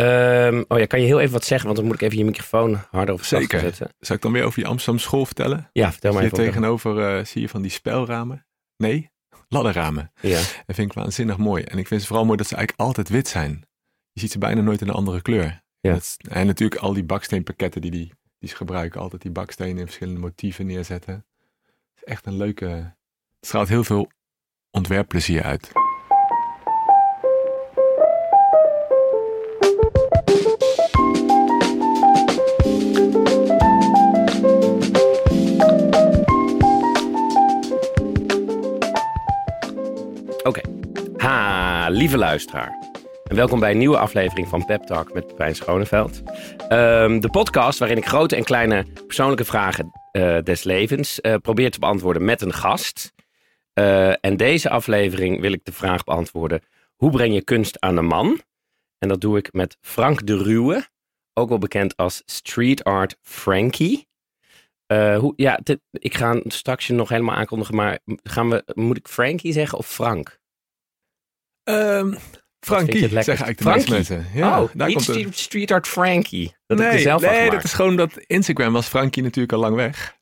Ehm, oh ja, kan je heel even wat zeggen? Want dan moet ik even je microfoon harder op Zeker. zetten. Zal ik dan weer over die Amsterdam school vertellen? Ja, vertel maar Hier even. op. tegenover eh, zie je van die spelramen. Nee, ladderramen. Ja. Dat vind ik waanzinnig mooi. En ik vind ze vooral mooi dat ze eigenlijk altijd wit zijn. Je ziet ze bijna nooit in een andere kleur. Ja. Dat en natuurlijk al die baksteenpakketten die, die, die ze gebruiken. Altijd die bakstenen in verschillende motieven neerzetten. Het is echt een leuke... Het straalt heel veel ontwerpplezier uit. Oké. Ha, lieve luisteraar. En welkom bij een nieuwe aflevering van Pep Talk met Pijn Schoneveld. Ehm, de podcast waarin ik grote en kleine persoonlijke vragen eh, des levens eh, probeer te beantwoorden met een gast. Eh, en deze aflevering wil ik de vraag beantwoorden: hoe breng je kunst aan de man? En dat doe ik met Frank de Ruwe, ook wel bekend als Street Art Frankie. Eh, hoe, ja, dit- ik ga straks je nog helemaal aankondigen, maar gaan we, moet ik Frankie zeggen of Frank? Je Frankie, zeggen eigenlijk de meeste mensen. Ja, oh, daar niet komt street, Art Frankie. Dat heb ik Nee, zelf nee dat is gewoon dat Instagram was Frankie natuurlijk al lang weg.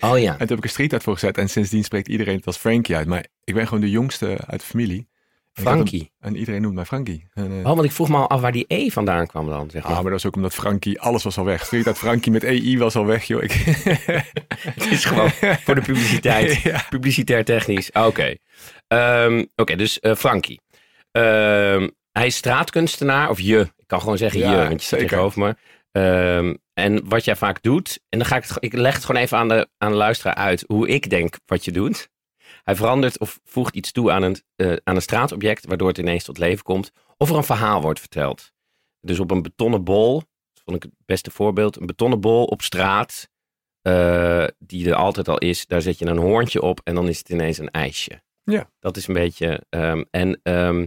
Oh ja. En toen heb ik een street art voor gezet. En sindsdien spreekt iedereen het als Frankie uit. Maar ik ben gewoon de jongste uit de familie. Frankie. En iedereen noemt mij Frankie. En, eh, Oh, want ik vroeg me al af waar die E vandaan kwam dan. Zeg ah, maar. maar dat was ook omdat Frankie, alles was al weg. Street art Frankie met EI was al weg, joh. Ik... Het is gewoon voor de publiciteit. Ja. Publicitair technisch. Ah, Oké. Ehm, Oké, dus eh, Frankie. Ehm, hij is straatkunstenaar, of je. Ik kan gewoon zeggen Ja, je, want je zit zeker. tegenover me. Ehm, en wat jij vaak doet, en dan ga ik het, ik leg het gewoon even aan de, aan de luisteraar uit hoe ik denk wat je doet. Hij verandert of voegt iets toe aan een, eh, aan een straatobject, waardoor het ineens tot leven komt. Of er een verhaal wordt verteld. Dus op een betonnen bol, dat vond ik het beste voorbeeld, een betonnen bol op straat, eh, die er altijd al is, daar zet je een hoorntje op en dan is het ineens een ijsje. Ja. Dat is een beetje. ehm, en ehm,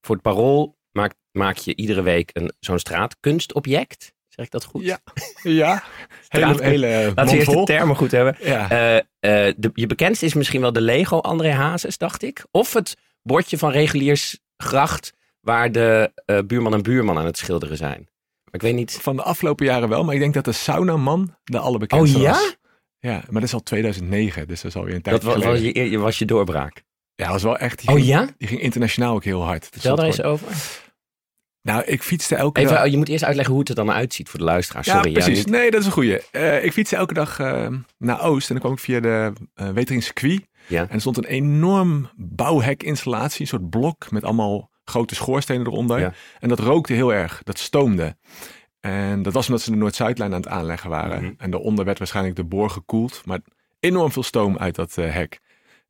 voor het parool maak, maak je iedere week een, zo'n straatkunstobject. Zeg ik dat goed? Ja. ja. Hele, Straat- hele Laten we eerst de termen goed hebben. Ja. Eh, eh, de, je bekendste is misschien wel de Lego André Hazes, dacht ik. Of het bordje van Reguliersgracht, waar de eh, buurman en buurman aan het schilderen zijn. Maar ik weet niet. Van de afgelopen jaren wel. Maar ik denk dat de Saunaman de allerbekendste Oh ja? was. Ja, maar dat is al 2009. Dus dat is alweer een tijd Dat was, je, was je doorbraak. Ja, dat was wel echt... Die Oh ging, ja? Die ging internationaal ook heel hard. Vertel daar eens over. Nou, ik fietste elke Even, dag... oh, je moet eerst uitleggen hoe het er dan uitziet voor de luisteraar. Sorry. ja, precies. Nee, dat is een goeie. Eh, ik fietste elke dag eh, naar Oost en dan kwam ik via de uh, Wetering circuit. Ja. En er stond een enorm bouwhekinstallatie, een soort blok met allemaal grote schoorstenen eronder. Ja. En dat rookte heel erg, dat stoomde. En dat was omdat ze de Noord-Zuidlijn aan het aanleggen waren. Mhm. En daaronder werd waarschijnlijk de boor gekoeld. Maar enorm veel stoom uit dat eh, hek.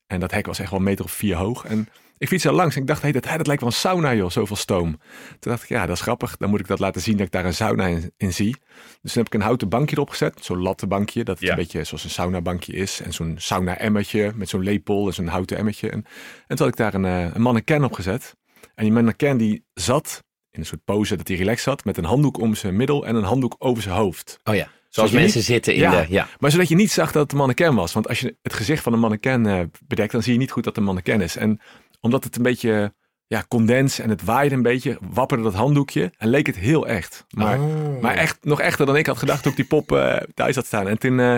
En dat hek was echt wel een meter of vier hoog. En ik fietste er langs en ik dacht, hey, dat, hey, dat lijkt wel een sauna joh, zoveel stoom. Toen dacht ik, ja, dat is grappig. Dan moet ik dat laten zien dat ik daar een sauna in, in zie. Dus toen heb ik een houten bankje erop gezet. Zo'n lattenbankje, dat het Ja. een beetje zoals een saunabankje is. En zo'n sauna-emmertje met zo'n lepel en zo'n houten emmertje. En, en toen had ik daar een, eh, een mannequin op gezet. En die mannequin die zat in een soort pose dat hij relaxed zat. Met een handdoek om zijn middel en een handdoek over zijn hoofd. Oh ja. Zoals mensen niet- zitten in Ja. de. Ja. Maar zodat je niet zag dat het een mannequin was. Want als je het gezicht van een mannequin eh, bedekt, dan zie je niet goed dat het een mannequin is. En omdat het een beetje ja, condens en het waaide een beetje, wapperde dat handdoekje en leek het heel echt. Maar, Oh. maar echt nog echter dan ik had gedacht toen ik die pop eh, thuis had staan. En toen, eh,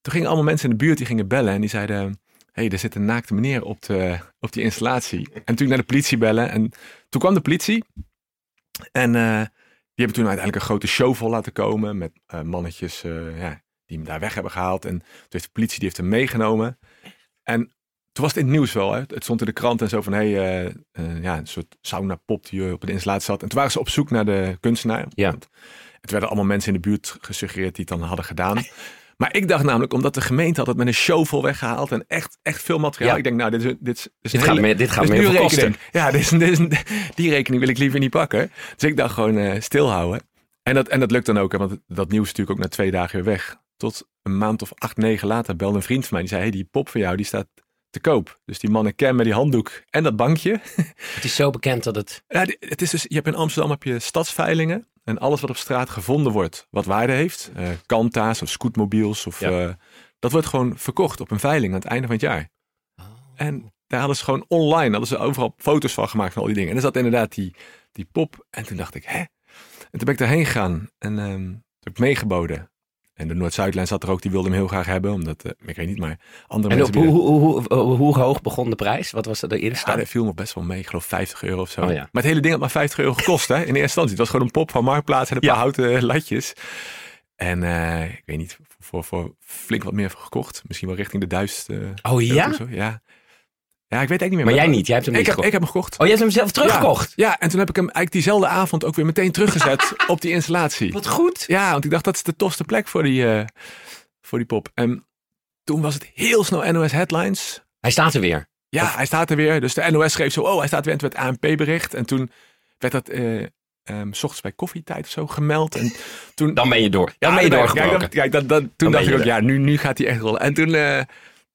toen gingen allemaal mensen in de buurt die gingen bellen en die zeiden... Hé, hey, er zit een naakte meneer op, de, op die installatie. En toen naar de politie bellen. En toen kwam de politie. En eh, die hebben toen uiteindelijk een grote show vol laten komen. Met mannetjes ja, die hem daar weg hebben gehaald. En toen heeft de politie die heeft hem meegenomen. En toen was het in het nieuws wel. Hè? Het stond in de krant en zo van... Hé, hey, eh, eh, ja, een soort sauna pop die eh, op de installatie zat. En toen waren ze op zoek naar de kunstenaar. Ja. Want Het werden allemaal mensen in de buurt gesuggereerd die het dan hadden gedaan. Maar ik dacht namelijk, omdat de gemeente had het met een show vol weggehaald en echt, echt veel materiaal. Ja. Ik denk, nou, dit is, dit is, dit is Dit een gaat meer, dit gaat meer kosten. Ja, dit is, dit is, die rekening wil ik liever niet pakken. Dus ik dacht gewoon eh, stilhouden. En dat, en dat lukt dan ook, hè, want dat nieuws is natuurlijk ook na twee dagen weer weg. Tot een maand of acht, negen later belde een vriend van mij. Die zei, hey, die pop van jou, die staat te koop. Dus die mannequin met die handdoek en dat bankje. Het is zo bekend dat het. Ja, het is dus, je hebt in Amsterdam heb je stadsveilingen. En alles wat op straat gevonden wordt, wat waarde heeft. eh kanta's of scootmobiels. Of, Ja. eh, dat wordt gewoon verkocht op een veiling aan het einde van het jaar. En daar hadden ze gewoon online, hadden ze overal foto's van gemaakt van al die dingen. En er zat inderdaad die, die pop. En toen dacht ik, hè? toen ben ik daarheen gegaan en ehm, toen heb ik meegeboden. En de Noord-Zuidlijn zat er ook, die wilde hem heel graag hebben. Omdat, eh, ik weet niet, maar andere En mensen... hoe, bieden- hoe, hoe, hoe, hoe hoog begon de prijs? Wat was er de Ja, eerste? dat viel nog best wel mee. Ik geloof 50 euro of zo. Oh ja. Maar het hele ding had maar 50 euro gekost hè, in eerste instantie. Het was gewoon een pop van Marktplaats en een Ja. paar houten latjes. En eh, ik weet niet, voor, voor flink wat meer gekocht. Misschien wel richting de duizend. eh, Oh ja? zo. Ja. Ja, ik weet eigenlijk niet meer. Maar jij niet, jij hebt hem Ik niet heb, ik gekocht. heb hem gekocht. Oh, je hebt hem zelf teruggekocht? Ja, en toen heb ik hem eigenlijk diezelfde avond ook weer meteen teruggezet op die installatie. Wat goed. Ja, want ik dacht dat is de tofste plek voor die, eh, voor die pop. En toen was het heel snel NOS headlines. Hij staat er weer. Ja, hij staat er weer. Dus de NOS schreef zo, oh, hij staat weer. En toen werd ANP-bericht. En toen werd dat ehm, s ochtends bij koffietijd of zo gemeld. En toen... Dan ben je door. Dan ben je dan doorgebroken. Kijk, dat, dat, toen dacht ik ook, ja, nu, nu gaat hij echt rollen. En toen, eh,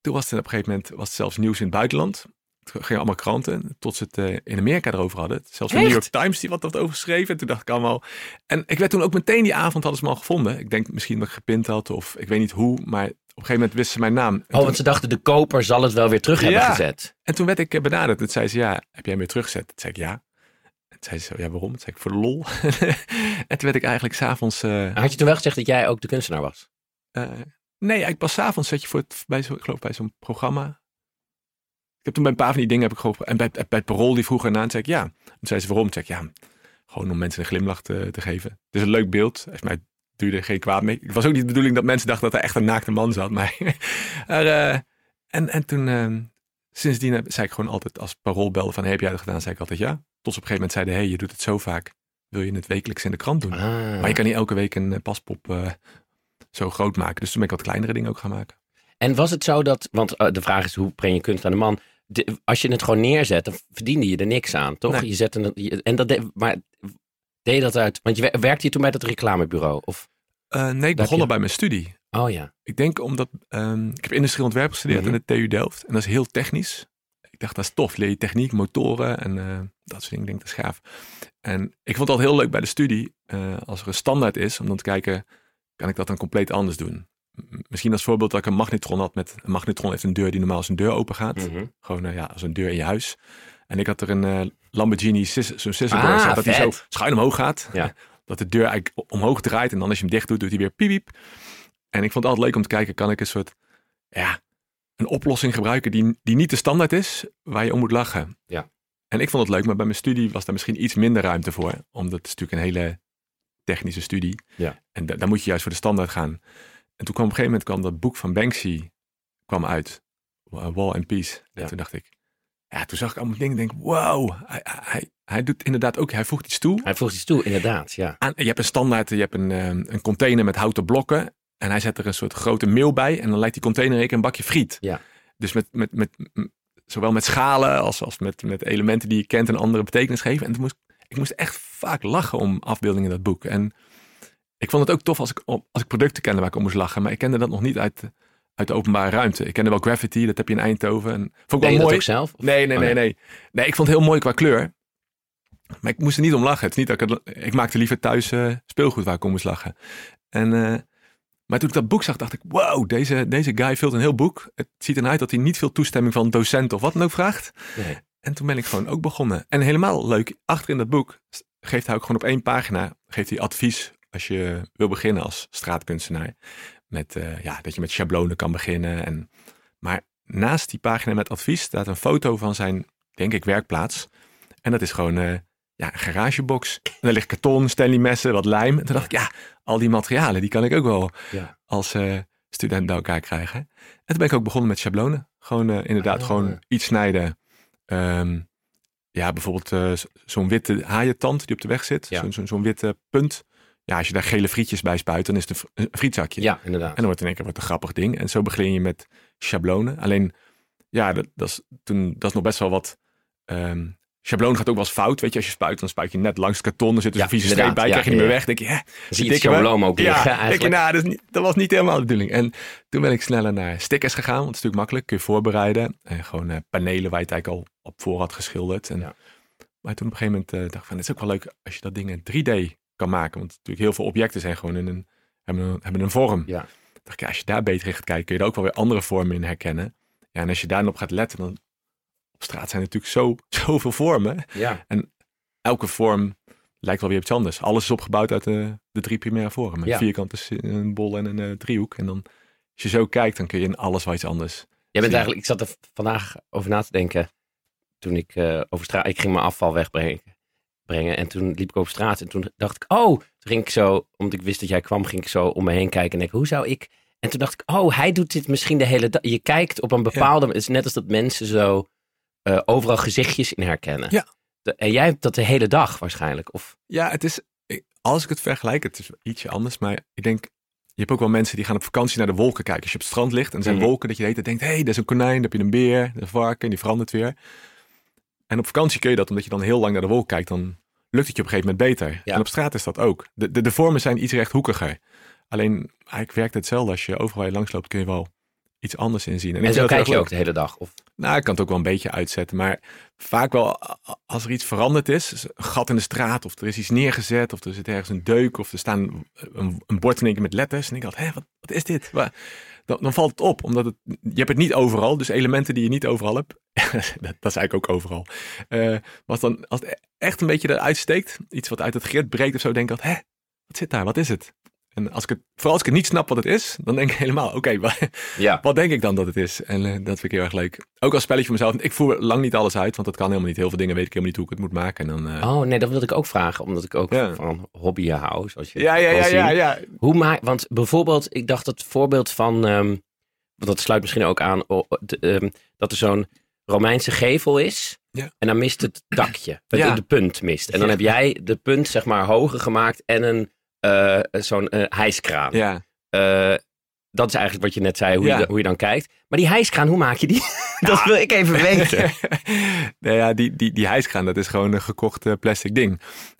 toen was het op een gegeven moment was het zelfs nieuws in het buitenland. Het gingen allemaal kranten, tot ze het eh, in Amerika erover hadden. Zelfs de New? York Times die wat had over geschreven. En toen dacht ik allemaal... En ik werd toen ook meteen die avond hadden ze me al gevonden. Ik denk misschien dat ik gepint had of ik weet niet hoe. Maar op een gegeven moment wisten ze mijn naam. En Oh, toen- want ze dachten de koper zal het wel weer terug hebben gezet. en toen werd ik eh, benaderd. Toen zei ze, ja, heb jij hem weer teruggezet? Toen zei ik, ja. En toen zei ze ja, waarom? Toen zei ik, voor de lol. en toen werd ik eigenlijk s'avonds... eh Had je toen wel gezegd dat jij ook de kunstenaar was? eh, nee, eigenlijk pas s'avonds zet je voor het, bij zo, ik geloof bij zo'n programma. Ik heb toen bij een paar van die dingen heb ik gewoon... En bij, bij het parool die vroeg erna, en zei ik, ja. Toen zei ze, waarom? Toen zei ik, ja, gewoon om mensen een glimlach te, te geven. Het is een leuk beeld. Volgens mij er geen kwaad mee. Het was ook niet de bedoeling dat mensen dachten dat er echt een naakte man zat. Maar, eh, en, en toen... eh, Sindsdien heb- zei ik gewoon altijd als parool belde van hey, heb jij dat gedaan? Zei ik altijd ja. Tot op een gegeven moment zeiden hey, je doet het zo vaak. Wil je het wekelijks in de krant doen? Ah. Maar je kan niet elke week een eh, paspop zo groot maken. Dus toen ben ik wat kleinere dingen ook gaan maken. En was het zo dat, want eh, de vraag is hoe breng je kunst aan de man? De- als je het gewoon neerzet, dan verdiende je er niks aan, toch? Nee. Je zette en dat deed, maar deed dat uit, want je wer- werkte je toen bij dat reclamebureau? Of, Eh, nee, ik begon je- al bij mijn studie. oh ja, Ik denk omdat ehm, ik heb industrieel ontwerp gestudeerd Mhm. aan de TU Delft. En dat is heel technisch. Ik dacht, dat is tof. Leer je techniek, motoren en eh, dat soort dingen. Ik denk, dat is gaaf. En ik vond het altijd heel leuk bij de studie. als er een standaard is, om dan te kijken, kan ik dat dan compleet anders doen? Misschien als voorbeeld dat ik een magnetron had met... Een magnetron heeft een deur die normaal als een deur open gaat. Mhm. Gewoon eh, ja, als een deur in je huis. En ik had er een eh, Lamborghini, zo'n scissor Ah, zat, dat hij zo schuin omhoog gaat. Ja. dat de deur eigenlijk omhoog draait en dan als je hem dicht doet, doet hij weer piep piep. En ik vond het altijd leuk om te kijken, kan ik een soort, ja, een oplossing gebruiken die, die niet de standaard is, waar je om moet lachen. Ja. En ik vond het leuk, maar bij mijn studie was daar misschien iets minder ruimte voor. Omdat het is natuurlijk een hele technische studie. Ja. En da- daar moet je juist voor de standaard gaan. En toen kwam op een gegeven moment kwam dat boek van Banksy kwam uit. Wall and Peace. En Ja. toen dacht ik, ja, toen zag ik allemaal dingen en denk, wow, hij, hij, hij doet inderdaad ook, hij voegt iets toe. hij voegt iets toe, inderdaad, ja. Aan, je hebt een standaard, je hebt een, eh, een container met houten blokken. En hij zet er een soort grote mail bij. En dan lijkt die container in een bakje friet. Ja. Dus met, met, met, zowel met schalen als, als met, met elementen die je kent een andere betekenis geven. En toen moest, ik moest echt vaak lachen om afbeeldingen in dat boek. En ik vond het ook tof als ik, als ik producten kende waar ik om moest lachen. Maar ik kende dat nog niet uit, de- uit de openbare ruimte. Ik kende wel Graffiti, dat heb je in Eindhoven. En vond ik wel je dat mooi. ook zelf? Nee, nee, Oh, nee, nee. Nee, ik vond het heel mooi qua kleur. Maar ik moest er niet om lachen. Het is niet dat ik, het, ik maakte liever thuis eh, speelgoed waar ik om moest lachen. En, eh, maar toen ik dat boek zag, dacht ik, wow, deze, deze guy vult een heel boek. Het ziet eruit dat hij niet veel toestemming van docent of wat dan ook vraagt. Nee. En toen ben ik gewoon ook begonnen. En helemaal leuk, achter in dat boek geeft hij ook gewoon op één pagina geeft hij advies als je wil beginnen als straatkunstenaar. Met, eh, ja, dat je met schablonen kan beginnen. En, maar naast die pagina met advies staat een foto van zijn, denk ik, werkplaats. En dat is gewoon eh, ja, een garagebox. En daar ligt karton, Stanley messen, wat lijm. En toen dacht ik, ja, al die materialen, die kan ik ook wel Ja. als eh, student bij elkaar krijgen. En toen ben ik ook begonnen met schablonen. Gewoon inderdaad Ah. gewoon iets snijden. Ehm, ja, bijvoorbeeld eh, zo'n witte haaientand die op de weg zit. Ja. Zo'n witte punt. Ja, als je daar gele frietjes bij spuit, dan is het een, fr- een frietzakje. ja, inderdaad. En dan wordt in één keer wat een grappig ding. En zo begin je met schablonen. Alleen, ja, dat, dat, is, toen, dat is nog best wel wat... ehm schabloon gaat ook wel eens fout. Weet je, als je spuit, dan spuit je net langs het karton. Er zit dus Ja, een vieze streep bij, Ja, krijg je niet ja, meer weg. denk je, hè, zie je schabloon ook liggen ja, denk je, nou, dat, is niet, dat was niet helemaal de bedoeling. En toen ben ik sneller naar stickers gegaan, want het is natuurlijk makkelijk. Kun je voorbereiden. En gewoon eh, panelen waar je het eigenlijk al op voor had geschilderd. En, Ja. Maar toen op een gegeven moment eh, dacht ik van, het is ook wel leuk als je dat ding in 3D kan maken. Want natuurlijk heel veel objecten zijn gewoon in een, hebben een, hebben een vorm. Ja. dacht ik, als je daar beter in gaat kijken, kun je er ook wel weer andere vormen in herkennen. Ja, en als je daarop gaat letten, dan op straat zijn natuurlijk zo, zoveel vormen Ja. elke vorm lijkt wel weer iets anders. Alles is opgebouwd uit de, de drie primaire vormen. Ja. Een vierkant, is een bol en een eh, driehoek. En dan, als je zo kijkt, dan kun je in alles wel iets anders. Jij bent eigenlijk, ik zat er vandaag over na te denken. Toen ik eh, over straat, ik ging mijn afval wegbrengen. Brengen, en toen liep ik over straat en toen dacht ik, oh, toen ging ik zo, omdat ik wist dat jij kwam, ging ik zo om me heen kijken en denk, hoe zou ik? En toen dacht ik, oh, hij doet dit misschien de hele dag. Je kijkt op een bepaalde, het is net als dat mensen zo eh, overal gezichtjes in herkennen. Ja. De- en jij hebt dat de hele dag waarschijnlijk. Of, Ja, het is, als ik het vergelijk, het is ietsje anders. Maar ik denk, je hebt ook wel mensen die gaan op vakantie naar de wolken kijken. Als je op het strand ligt en er zijn Mhm. wolken, dat je de hele tijd denkt, hé, hey, dat is een konijn, dan heb je een beer, een varken, en die verandert weer. En op vakantie kun je dat, omdat je dan heel lang naar de wolk kijkt, dan lukt het je op een gegeven moment beter. Ja. En op straat is dat ook. De, de, de vormen zijn iets rechthoekiger. Alleen, eigenlijk werkt het hetzelfde. Als je overal langs loopt, kun je wel iets anders inzien. ik en zo dat kijk je ook de hele dag. Of, Nou, ik kan het ook wel een beetje uitzetten. Maar vaak wel, als er iets veranderd is, een gat in de straat, of er is iets neergezet, of er zit ergens een deuk, of er staan een, een bord in één keer met letters. En ik dacht, hé, wat, wat is dit? Waar- Dan, dan valt het op, omdat het, je hebt het niet overal. Dus elementen die je niet overal hebt, dat, dat is eigenlijk ook overal. Eh, maar als, dan, als het echt een beetje eruit steekt, iets wat uit het grid breekt of zo, denk ik altijd, hé, wat zit daar? Wat is het? En als ik het, vooral als ik het niet snap wat het is, dan denk ik helemaal, oké, wa- ja. wat denk ik dan dat het is? En eh, dat vind ik heel erg leuk. Ook als spelletje voor mezelf. Ik voer lang niet alles uit, want dat kan helemaal niet. Heel veel dingen weet ik helemaal niet hoe ik het moet maken. En dan, eh, Oh nee, dat wilde ik ook vragen, omdat ik ook Ja. van hobbyen hou. Zoals je ja, ja, ja, ja, ja. Hoe maak, want bijvoorbeeld, ik dacht het voorbeeld van, ehm, want dat sluit misschien ook aan, de, ehm, dat er zo'n Romeinse gevel is. Ja. En dan mist het dakje, het, Ja. de punt mist. En dan heb jij de punt zeg maar hoger gemaakt en een eh, zo'n eh, hijskraan. ja. Eh, dat is eigenlijk wat je net zei, hoe, Ja. je, hoe je dan kijkt. Maar die hijskraan, hoe maak je die? dat wil ik even weten. nou ja, die, die, die hijskraan, dat is gewoon een gekocht plastic ding.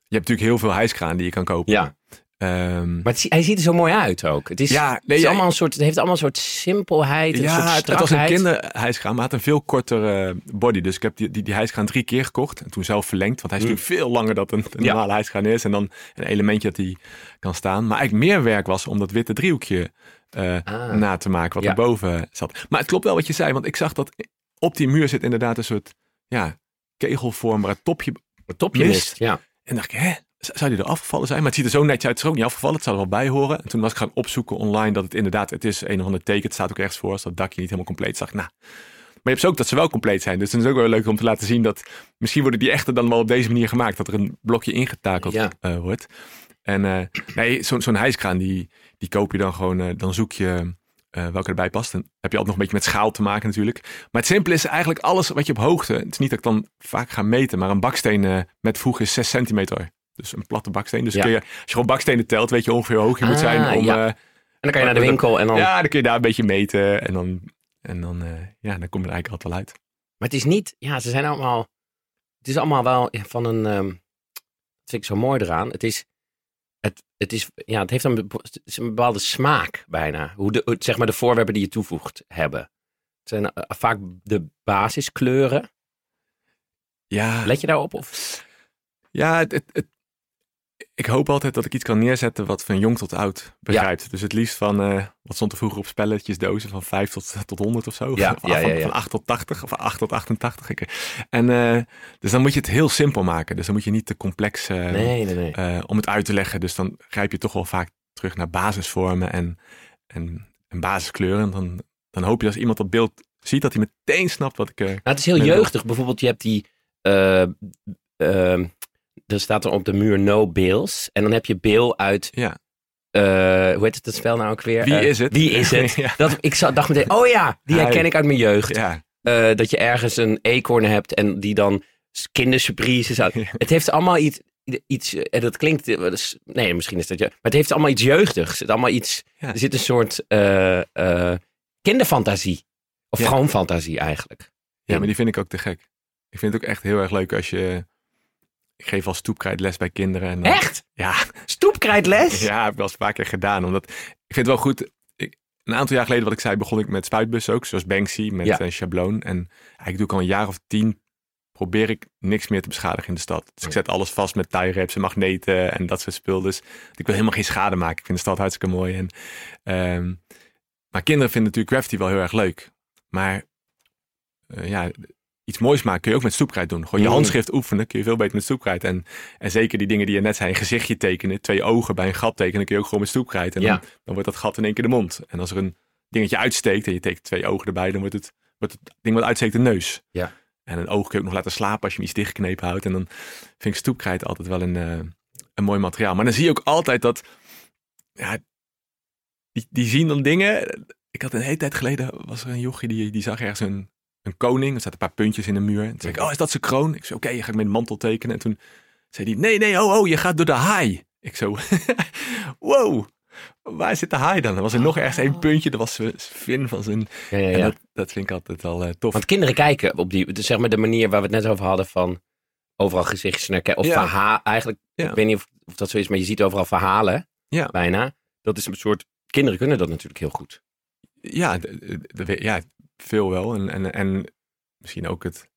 Je hebt natuurlijk heel veel hijskraan die je kan kopen. Ja. Ehm, Maar het, hij ziet er zo mooi uit ook. Het, is, ja, het, is ja, allemaal een soort, het heeft allemaal een soort simpelheid, een ja, soort het, het was een kinderhijskraan, maar het had een veel kortere body. Dus ik heb die, die, die hijskraan drie keer gekocht en toen zelf verlengd. Want hij is Mm. natuurlijk veel langer dan een, normale hijskraan is. En dan een elementje dat die kan staan. Maar eigenlijk meer werk was om dat witte driehoekje eh, Ah. na te maken wat erboven zat. Maar het klopt wel wat je zei, want ik zag dat op die muur zit inderdaad een soort ja, kegelvormbaar topje. Het topje Mist. mist. Ja. En dacht ik, hè, zou die er afgevallen zijn? Maar het ziet er zo netjes uit, het is ook niet afgevallen. Het zou er wel bij horen. En toen was ik gaan opzoeken online dat het inderdaad, het is een of ander teken. Het staat ook ergens voor als dat dakje niet helemaal compleet zag. Nou, maar je hebt ze ook dat ze wel compleet zijn. Dus het is ook wel leuk om te laten zien dat misschien worden die echter dan wel op deze manier gemaakt. Dat er een blokje ingetakeld Ja. eh, wordt. En eh, nee, zo'n zo'n hijskraan, die, die koop je dan gewoon, eh, dan zoek je welke erbij past. Dan heb je altijd nog een beetje met schaal te maken natuurlijk. Maar het simpele is eigenlijk alles wat je op hoogte, het is niet dat ik dan vaak ga meten, maar een baksteen met voeg is 6 centimeter. Dus een platte baksteen. Dus Ja. kun je, als je gewoon bakstenen telt, weet je ongeveer hoe hoog je moet Ah, zijn. Om, ja. eh, En dan kan je naar de winkel en dan... ja, dan kun je daar een beetje meten. En dan, en dan, eh, ja, dan kom je er eigenlijk altijd wel uit. Maar het is niet... Ja, ze zijn allemaal... Het is allemaal wel van een... ehm, dat vind ik zo mooi eraan. Het is... Het, het, is, ja, het heeft een, bepaalde smaak bijna. Hoe de, zeg maar de voorwerpen die je toevoegt hebben. Het zijn eh, vaak de basiskleuren. Ja, Let je daarop? Of? ja het- ik hoop altijd dat ik iets kan neerzetten wat van jong tot oud begrijpt. Dus het liefst van, eh, wat stond er vroeger op spelletjes, dozen van 5 tot, tot 100 of zo. Ja, of ja, van, van 8 tot 80 of 8 tot 88. Ik- En, eh, dus dan moet je het heel simpel maken. Dus dan moet je niet te complex eh, Nee, nee, nee. eh, om het uit te leggen. Dus dan grijp je toch wel vaak terug naar basisvormen en, en, en basiskleuren. Dan, dan hoop je als iemand dat beeld ziet, dat hij meteen snapt wat ik... eh, Nou, het is heel jeugdig. Bijvoorbeeld, je hebt die. Er staat er op de muur No Bills. En dan heb je Bill uit. ja. eh, hoe heet het, het spel nou ook weer? Wie Eh, is het? Wie is het? ja. Dat, ik dacht meteen, oh ja, die herken ik uit mijn jeugd. ja. Eh, dat je ergens een eekhoorn hebt en die dan kindersurprises. Ja. Het heeft allemaal iets. iets en dat klinkt. Nee, misschien is dat. je- Maar het heeft allemaal iets jeugdigs. Het allemaal iets. Er zit een soort. kinderfantasie. Of gewoon fantasie eigenlijk. Ja, maar die vind ik ook te gek. Ik vind het ook echt heel erg leuk als je... Ik geef al stoepkrijtles bij kinderen. En dan- Echt? Ja, Stoepkrijtles? ja, heb ik wel eens een paar keer gedaan. Omdat ik vind het wel goed. Ik, een aantal jaar geleden, wat ik zei, begon ik met spuitbussen ook. Zoals Banksy met Ja. een schabloon. En eigenlijk doe ik al een jaar of tien. Probeer ik niks meer te beschadigen in de stad. Dus ik zet alles vast met tie wraps en magneten en dat soort spul. Dus ik wil helemaal geen schade maken. Ik vind de stad hartstikke mooi. En, ehm, maar kinderen vinden natuurlijk graffiti wel heel erg leuk. Maar eh, ja, iets moois maken kun je ook met stoepkrijt doen. Gewoon je Mm. handschrift oefenen kun je veel beter met stoepkrijt. En, en zeker die dingen die je net zei, een gezichtje tekenen, twee ogen bij een gat tekenen, kun je ook gewoon met stoepkrijt. En Ja. dan, dan wordt dat gat in één keer de mond. En als er een dingetje uitsteekt en je tekent twee ogen erbij, dan wordt het, wordt het ding wat uitsteekt de neus. Ja. En een oog kun je ook nog laten slapen als je hem iets dichtgeknepen houdt. En dan vind ik stoepkrijt altijd wel een, eh, een mooi materiaal. Maar dan zie je ook altijd dat, ja, die, die zien dan dingen. Ik had een hele tijd geleden, was er een jochie die, die zag ergens een, een koning. Er zaten een paar puntjes in de muur. En toen zei ik, oh, is dat zijn kroon? Ik zei, oké, je gaat met een mantel tekenen. En toen zei hij, nee, nee, oh, oh, je gaat door de haai. Ik zo, wow, waar zit de haai dan? Er was er nog ergens één puntje, dat was zijn vin van zijn... Ja, ja, En ja. dat, dat vind ik altijd wel eh, tof. Want kinderen kijken op die, dus zeg maar de manier waar we het net over hadden van overal gezichtjes herkennen. Of Ja. verhaal, eigenlijk, Ja. ik weet niet of, of dat zo is, maar je ziet overal verhalen Ja. bijna. Dat is een soort, kinderen kunnen dat natuurlijk heel goed. Ja, d- d- d- ja veel wel. En, en, en misschien ook het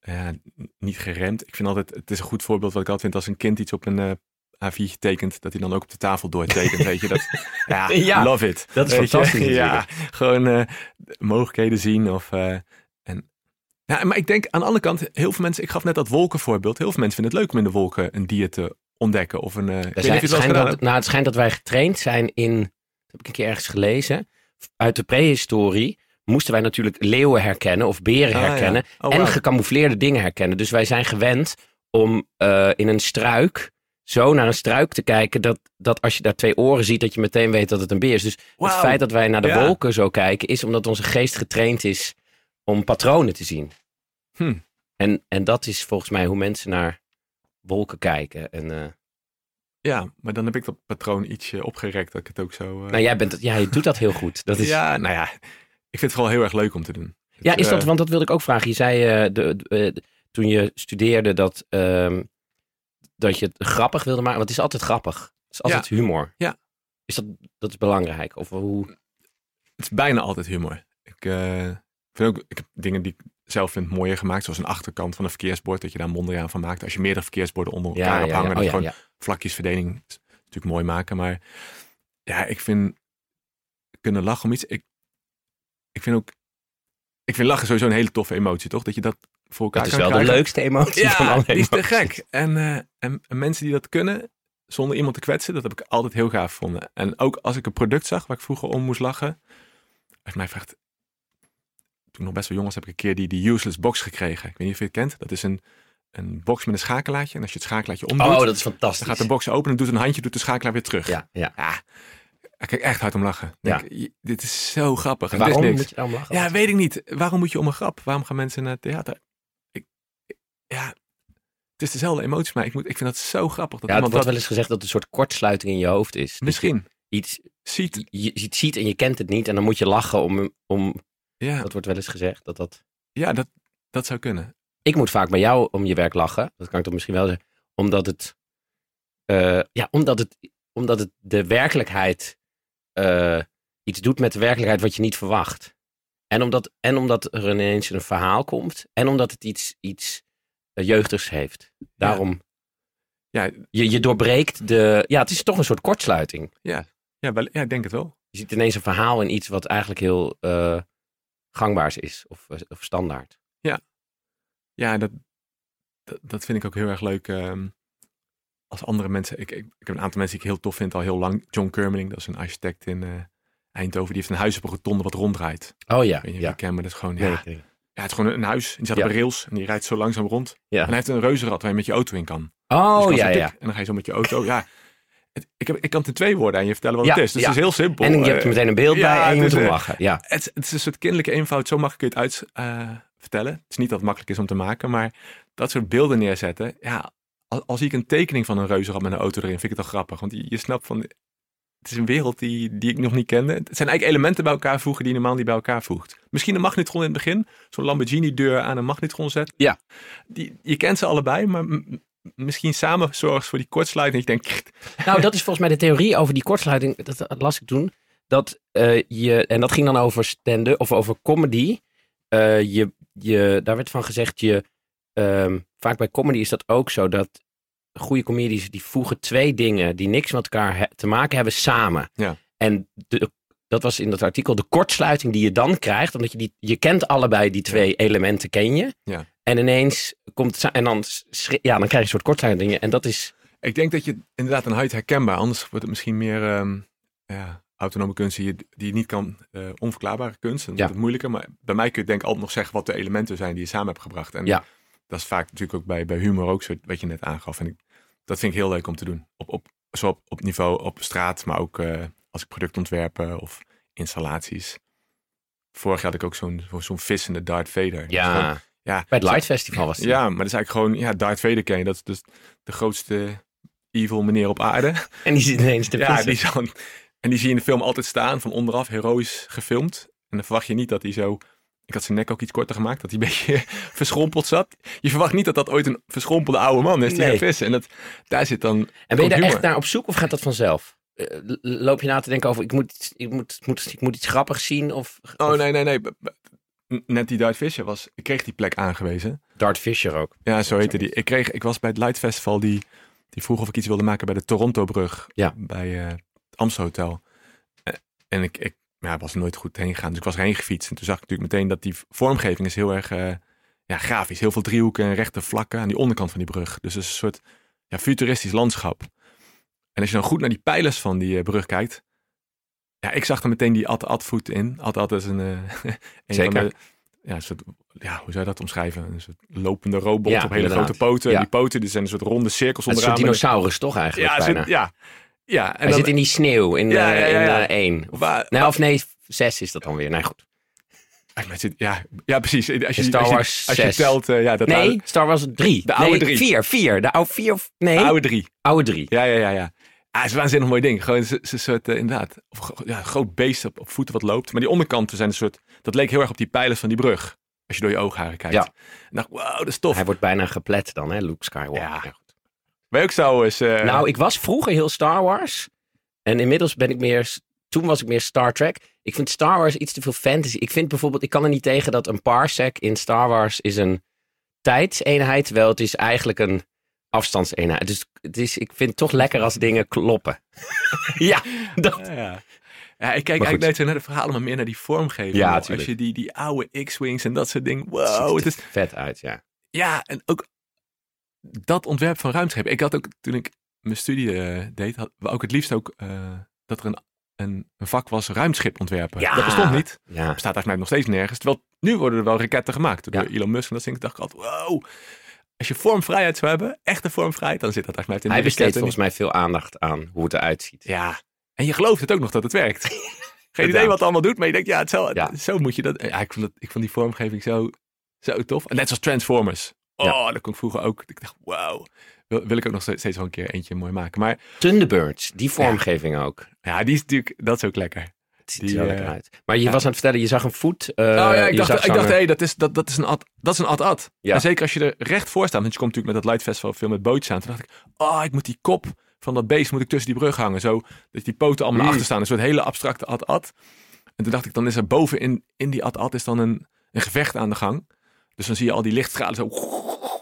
ja, niet geremd. Ik vind altijd, het is een goed voorbeeld wat ik altijd vind als een kind iets op een eh A4 tekent, dat hij dan ook op de tafel doortekent. weet je, dat, ja, Ja, love it. dat is Weet je? fantastisch Ja, gewoon eh, mogelijkheden zien. Of, eh, en, ja, maar ik denk aan de andere kant, heel veel mensen, ik gaf net dat wolkenvoorbeeld, heel veel mensen vinden het leuk om in de wolken een dier te ontdekken. Of een, niet zijn, het schijnt dat, nou, het schijnt dat wij getraind zijn in, dat heb ik een keer ergens gelezen, uit de prehistorie moesten wij natuurlijk leeuwen herkennen of beren Ah, ja. herkennen Oh, en gecamoufleerde dingen herkennen. Dus wij zijn gewend om eh, in een struik zo naar een struik te kijken dat, dat als je daar twee oren ziet, dat je meteen weet dat het een beer is. Dus het feit dat wij naar de Ja. wolken zo kijken, is omdat onze geest getraind is om patronen te zien. Hm. En, en dat is volgens mij hoe mensen naar wolken kijken. En, eh, Ja, maar dan heb ik dat patroon ietsje opgerekt dat ik het ook zo... eh, nou, jij, bent, ja, je doet dat heel goed. Dat is, Ja, nou ja, ik vind het vooral heel erg leuk om te doen. Ja, is dat, eh, want dat wilde ik ook vragen. Je zei eh, de, de- eh, toen je studeerde dat, ehm, dat je het grappig wilde maken. Want het is altijd grappig. Het is altijd humor. Ja. Is dat, dat is belangrijk? Of hoe? Het is bijna altijd humor. Ik eh, vind ook, ik heb dingen die ik zelf vind mooier gemaakt, zoals een achterkant van een verkeersbord, dat je daar een mondriaan van maakt. Als je meerdere verkeersborden onder elkaar Ja, hebt ja, hangen, ja. dat Oh, ja, gewoon vlakjesverdeling natuurlijk mooi maken. Maar ja, ik vind kunnen lachen om iets. Ik, ik vind ook, ik vind lachen sowieso een hele toffe emotie, toch? Dat je dat voor elkaar Dat is wel de leukste emotie van Ja, alle die is te gek. En, eh, en, en mensen die dat kunnen, zonder iemand te kwetsen, dat heb ik altijd heel gaaf gevonden. En ook als ik een product zag waar ik vroeger om moest lachen. Als mij vraagt, toen ik nog best wel jong was, heb ik een keer die, die useless box gekregen. Ik weet niet of je het kent. Dat is een, een box met een schakelaartje. En als je het schakelaartje omdoet, Oh, dat is dan fantastisch. gaat de box open en doet een handje, doet de schakelaar weer terug. Ja, ja. Ja, ik kijk echt hard om lachen. Ja. Je- dit is zo grappig. En het Waarom moet je daarom lachen? Ja, weet ik niet. Waarom moet je om een grap? Waarom gaan mensen naar het theater? Ik, ik- ja, het is dezelfde emotie, maar ik, moet, ik vind dat zo grappig. Dat Ja, iemand wordt wel eens gezegd dat het een soort kortsluiting in je hoofd is. Dat je misschien iets, ziet. je, je het ziet en je kent het niet en dan moet je lachen om, om Ja, dat wordt wel eens gezegd. Dat dat... ja dat, dat zou kunnen. Ik moet vaak bij jou om je werk lachen. Dat kan ik toch misschien wel zeggen. Omdat het, eh, ja, omdat het, omdat het de werkelijkheid eh, iets doet met de werkelijkheid wat je niet verwacht. En omdat, en omdat er ineens een verhaal komt. En omdat het iets, iets eh, jeugdigs heeft. Daarom, Ja, je, je doorbreekt de... Ja, het is toch een soort kortsluiting. ja, wel, ja, ik denk het wel. Je ziet ineens een verhaal in iets wat eigenlijk heel eh, gangbaars is. Of, of standaard. Ja, dat, dat, dat vind ik ook heel erg leuk. ehm, als andere mensen. Ik, ik, ik heb een aantal mensen die ik heel tof vind al heel lang. John Kermeling, dat is een architect in eh, Eindhoven. Die heeft een huis op een rotonde wat ronddraait. Oh ja, Ik weet je ja. kent, maar dat is gewoon. Nee, Ja, nee. ja, het is gewoon een huis. En die Ja. op rails en die rijdt zo langzaam rond. Ja. En hij heeft een reuzenrad waar je met je auto in kan. Dus Oh kan ja, ja. En dan ga je zo met je auto. Ja, het- ik, heb, ik kan het in twee woorden aan je vertellen wat Ja, het is. Dus het is heel simpel. En je hebt Eh, er meteen een beeld ja, bij en je moet eh, lachen. Ja. het, het is een soort kinderlijke eenvoud. Zo kun je het uit vertellen. Het is niet dat het makkelijk is om te maken, maar dat soort beelden neerzetten. Ja, als, als ik een tekening van een reuzenrad met een auto erin, vind ik het toch grappig. Want je, je snapt van, het is een wereld die, die ik nog niet kende. Het zijn eigenlijk elementen bij elkaar voegen die je normaal niet bij elkaar voegt. Misschien een magnetron in het begin. Zo'n Lamborghini deur aan een magnetron zet. Ja. Die, je kent ze allebei, maar misschien samen zorgt voor die kortsluiting. Je denkt, Nou, dat is volgens mij de theorie over die kortsluiting. Dat las ik toen. Dat eh, je, en dat ging dan over stand of over comedy. Eh, je, je, daar werd van gezegd, je, ehm, vaak bij comedy is dat ook zo. Dat goede comedies die voegen twee dingen die niks met elkaar te maken hebben samen. Ja. En de dat was in dat artikel, de kortsluiting die je dan krijgt. Omdat je die, je kent allebei die twee elementen, ken je. Ja. En ineens komt en dan, ja, dan krijg je een soort kortsluiting. En dat is, Ik denk dat je inderdaad een huid herkenbaar, anders wordt het misschien meer ehm, ja, autonome kunst die je, die je niet kan, eh, onverklaarbare kunst. Dan Ja. wordt het moeilijker, maar bij mij kun je denk ik altijd nog zeggen wat de elementen zijn die je samen hebt gebracht. En Ja. Dat is vaak natuurlijk ook bij, bij humor ook zo, wat je net aangaf. En ik, dat vind ik heel leuk om te doen. Op, op, zo op, op niveau op straat, maar ook eh, als ik productontwerpen of installaties. Vorig jaar had ik ook zo'n zo'n vis in de Darth Vader. Gewoon- ja, ja, bij het Light Festival was het. ja, maar dat is eigenlijk gewoon, ja, Darth Vader ken je. Dat is dus de grootste evil meneer op aarde. En die zit ineens te Ja, die zo, en die zie je in de film altijd staan, van onderaf, heroïs gefilmd. En dan verwacht je niet dat hij zo... Ik had zijn nek ook iets korter gemaakt, dat hij een beetje verschrompeld zat. Je verwacht niet dat dat ooit een verschrompelde oude man is die Nee. gaat vissen. En dat, daar zit dan... En ben je daar humor. echt naar op zoek of gaat dat vanzelf? Eh, loop je na te denken over, ik moet, ik moet, ik moet, ik moet iets grappigs zien? Of, Oh of nee, nee, nee. Net die Darth Fisher was... Ik kreeg die plek aangewezen. Dart Fisher ook. Ja, zo heette die. Ik, kreeg, ik was bij het Light Festival, die, die vroeg of ik iets wilde maken bij de Toronto-brug. Ja. Bij eh, het Amstel Hotel. Eh, En ik, ik ja, was nooit goed heen gegaan. Dus ik was erheen gefietst. En toen zag ik natuurlijk meteen dat die vormgeving is heel erg eh, ja, grafisch. Heel veel driehoeken en rechte vlakken aan die onderkant van die brug. Dus het is een soort ja, futuristisch landschap. En als je dan goed naar die pijlers van die eh, brug kijkt. Ja, ik zag er meteen die Ad-Ad voet in. Ad-Ad is een, eh een Zeker. van de... Ja, een soort, ja, hoe zou je dat omschrijven? Een soort lopende robot Ja, op hele inderdaad. grote poten. Ja. En die poten die zijn een soort ronde cirkels is een onderaan. soort dinosaurus toch eigenlijk ja, bijna? ja, ja. En Hij dan, zit in die sneeuw in, eh, ja, ja, ja. in eh, één. Of, Waar- nou, of nee, zes is dat dan weer. Nee, goed. Ja, ja, precies. Als je, Star als je, Wars als je telt, eh, ja, dat Nee, oude, Star Wars drie. De oude nee, drie. Vier, vier. De oude vier of... Nee, de oude drie. oude drie. Ja, ja, ja, ja. Ah, het is een waanzinnig mooi ding. Gewoon een soort, eh, inderdaad, of, ja, een groot beest op, op voeten wat loopt. Maar die onderkanten zijn een soort, dat leek heel erg op die pijlers van die brug. Als je door je oogharen kijkt. Ja. En dacht, wow, dat is tof. Hij wordt bijna geplet dan, hè, Luke Skywalker. Ja. Wij ook zo eens... eh, Nou, ik was vroeger heel Star Wars. En inmiddels ben ik meer... Toen was ik meer Star Trek. Ik vind Star Wars iets te veel fantasy. Ik vind bijvoorbeeld... Ik kan er niet tegen dat een parsec in Star Wars is een tijdseenheid. Terwijl het is eigenlijk een afstandseenheid. Dus het is, ik vind het toch lekker als dingen kloppen. ja, dat... Ja, ja. Ja, ik kijk eigenlijk nooit zo naar de verhalen, maar meer naar die vormgeving. Ja. Als je die, die oude X-Wings en dat soort dingen. Wow, het er is... vet uit, ja. Ja, en ook dat ontwerp van ruimteschepen. Ik had ook, toen ik mijn studie eh, deed, had we ook het liefst ook eh, dat er een, een, een vak was ruimteschip ontwerpen. Ja. Dat bestond niet. Ja, Bestaat eigenlijk nog steeds nergens. Terwijl nu worden er wel raketten gemaakt door Ja. Elon Musk. En dat denk ik, dacht ik altijd, wow. Als je vormvrijheid zou hebben, echte vormvrijheid, dan zit dat eigenlijk in hij de besteedt raketten. volgens mij veel aandacht aan hoe het eruit ziet. Ja, en je gelooft het ook nog dat het werkt. Geen idee wat het allemaal doet, maar je denkt, ja, het zal, Ja. zo moet je dat. Ja, ik, vond dat, ik vond die vormgeving zo, zo tof. En net zoals Transformers. Oh, Ja. dat kon ik vroeger ook. Ik dacht, wauw. Wil, wil ik ook nog steeds wel een keer eentje mooi maken. Maar Thunderbirds, die vormgeving ook. ja, die is natuurlijk, dat is ook lekker. Het ziet er zo eh, lekker uit. Maar je ja. was aan het vertellen, je zag een voet. eh, oh ja, ik dacht, ik dacht zo'n- hey, dat is, dat, dat is een ad, dat is een ad-ad. Ja. En zeker als je er recht voor staat, want je komt natuurlijk met dat Light Festival veel met bootjes aan. Toen dacht ik, oh, ik moet die kop van dat beest moet ik tussen die brug hangen. Zo dat die poten allemaal Mm. achter staan. Een soort hele abstracte ad-ad. En toen dacht ik, dan is er boven in, in die ad-ad is dan een, een gevecht aan de gang. Dus dan zie je al die lichtstralen zo.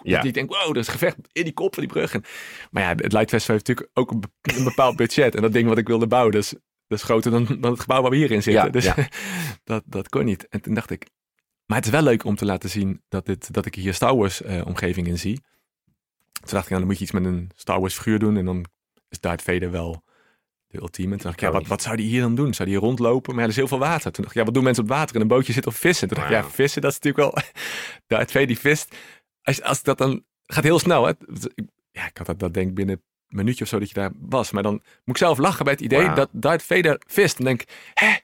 Ja. Dat je denkt, wow, er is gevecht in die kop van die brug. En, maar ja, het Light Festival heeft natuurlijk ook een, be- een bepaald budget. En dat ding wat ik wilde bouwen, dat is, dat is groter dan, dan het gebouw waar we hierin zitten. Ja, dus ja. dat, dat kon niet. En toen dacht ik, maar het is wel leuk om te laten zien dat, dit, dat ik hier Star Wars eh, omgeving in zie. Toen dacht ik, nou, dan moet je iets met een Star Wars figuur doen. En dan is Darth Vader wel de ultieme. En toen dacht ik, ja, wat, wat zou die hier dan doen? Zou die hier rondlopen? Maar ja, er is heel veel water. Toen dacht ik, ja, wat doen mensen op water? In een bootje zitten of vissen? Toen dacht ik, ja, Wauw. vissen, dat is natuurlijk wel... Darth Vader die vist. Als, als dat dan... gaat heel snel, hè? Ja, ik had dat, dat denk binnen een minuutje of zo dat je daar was. Maar dan moet ik zelf lachen bij het idee Wauw. dat Darth Vader vist. Dan denk ik, hè?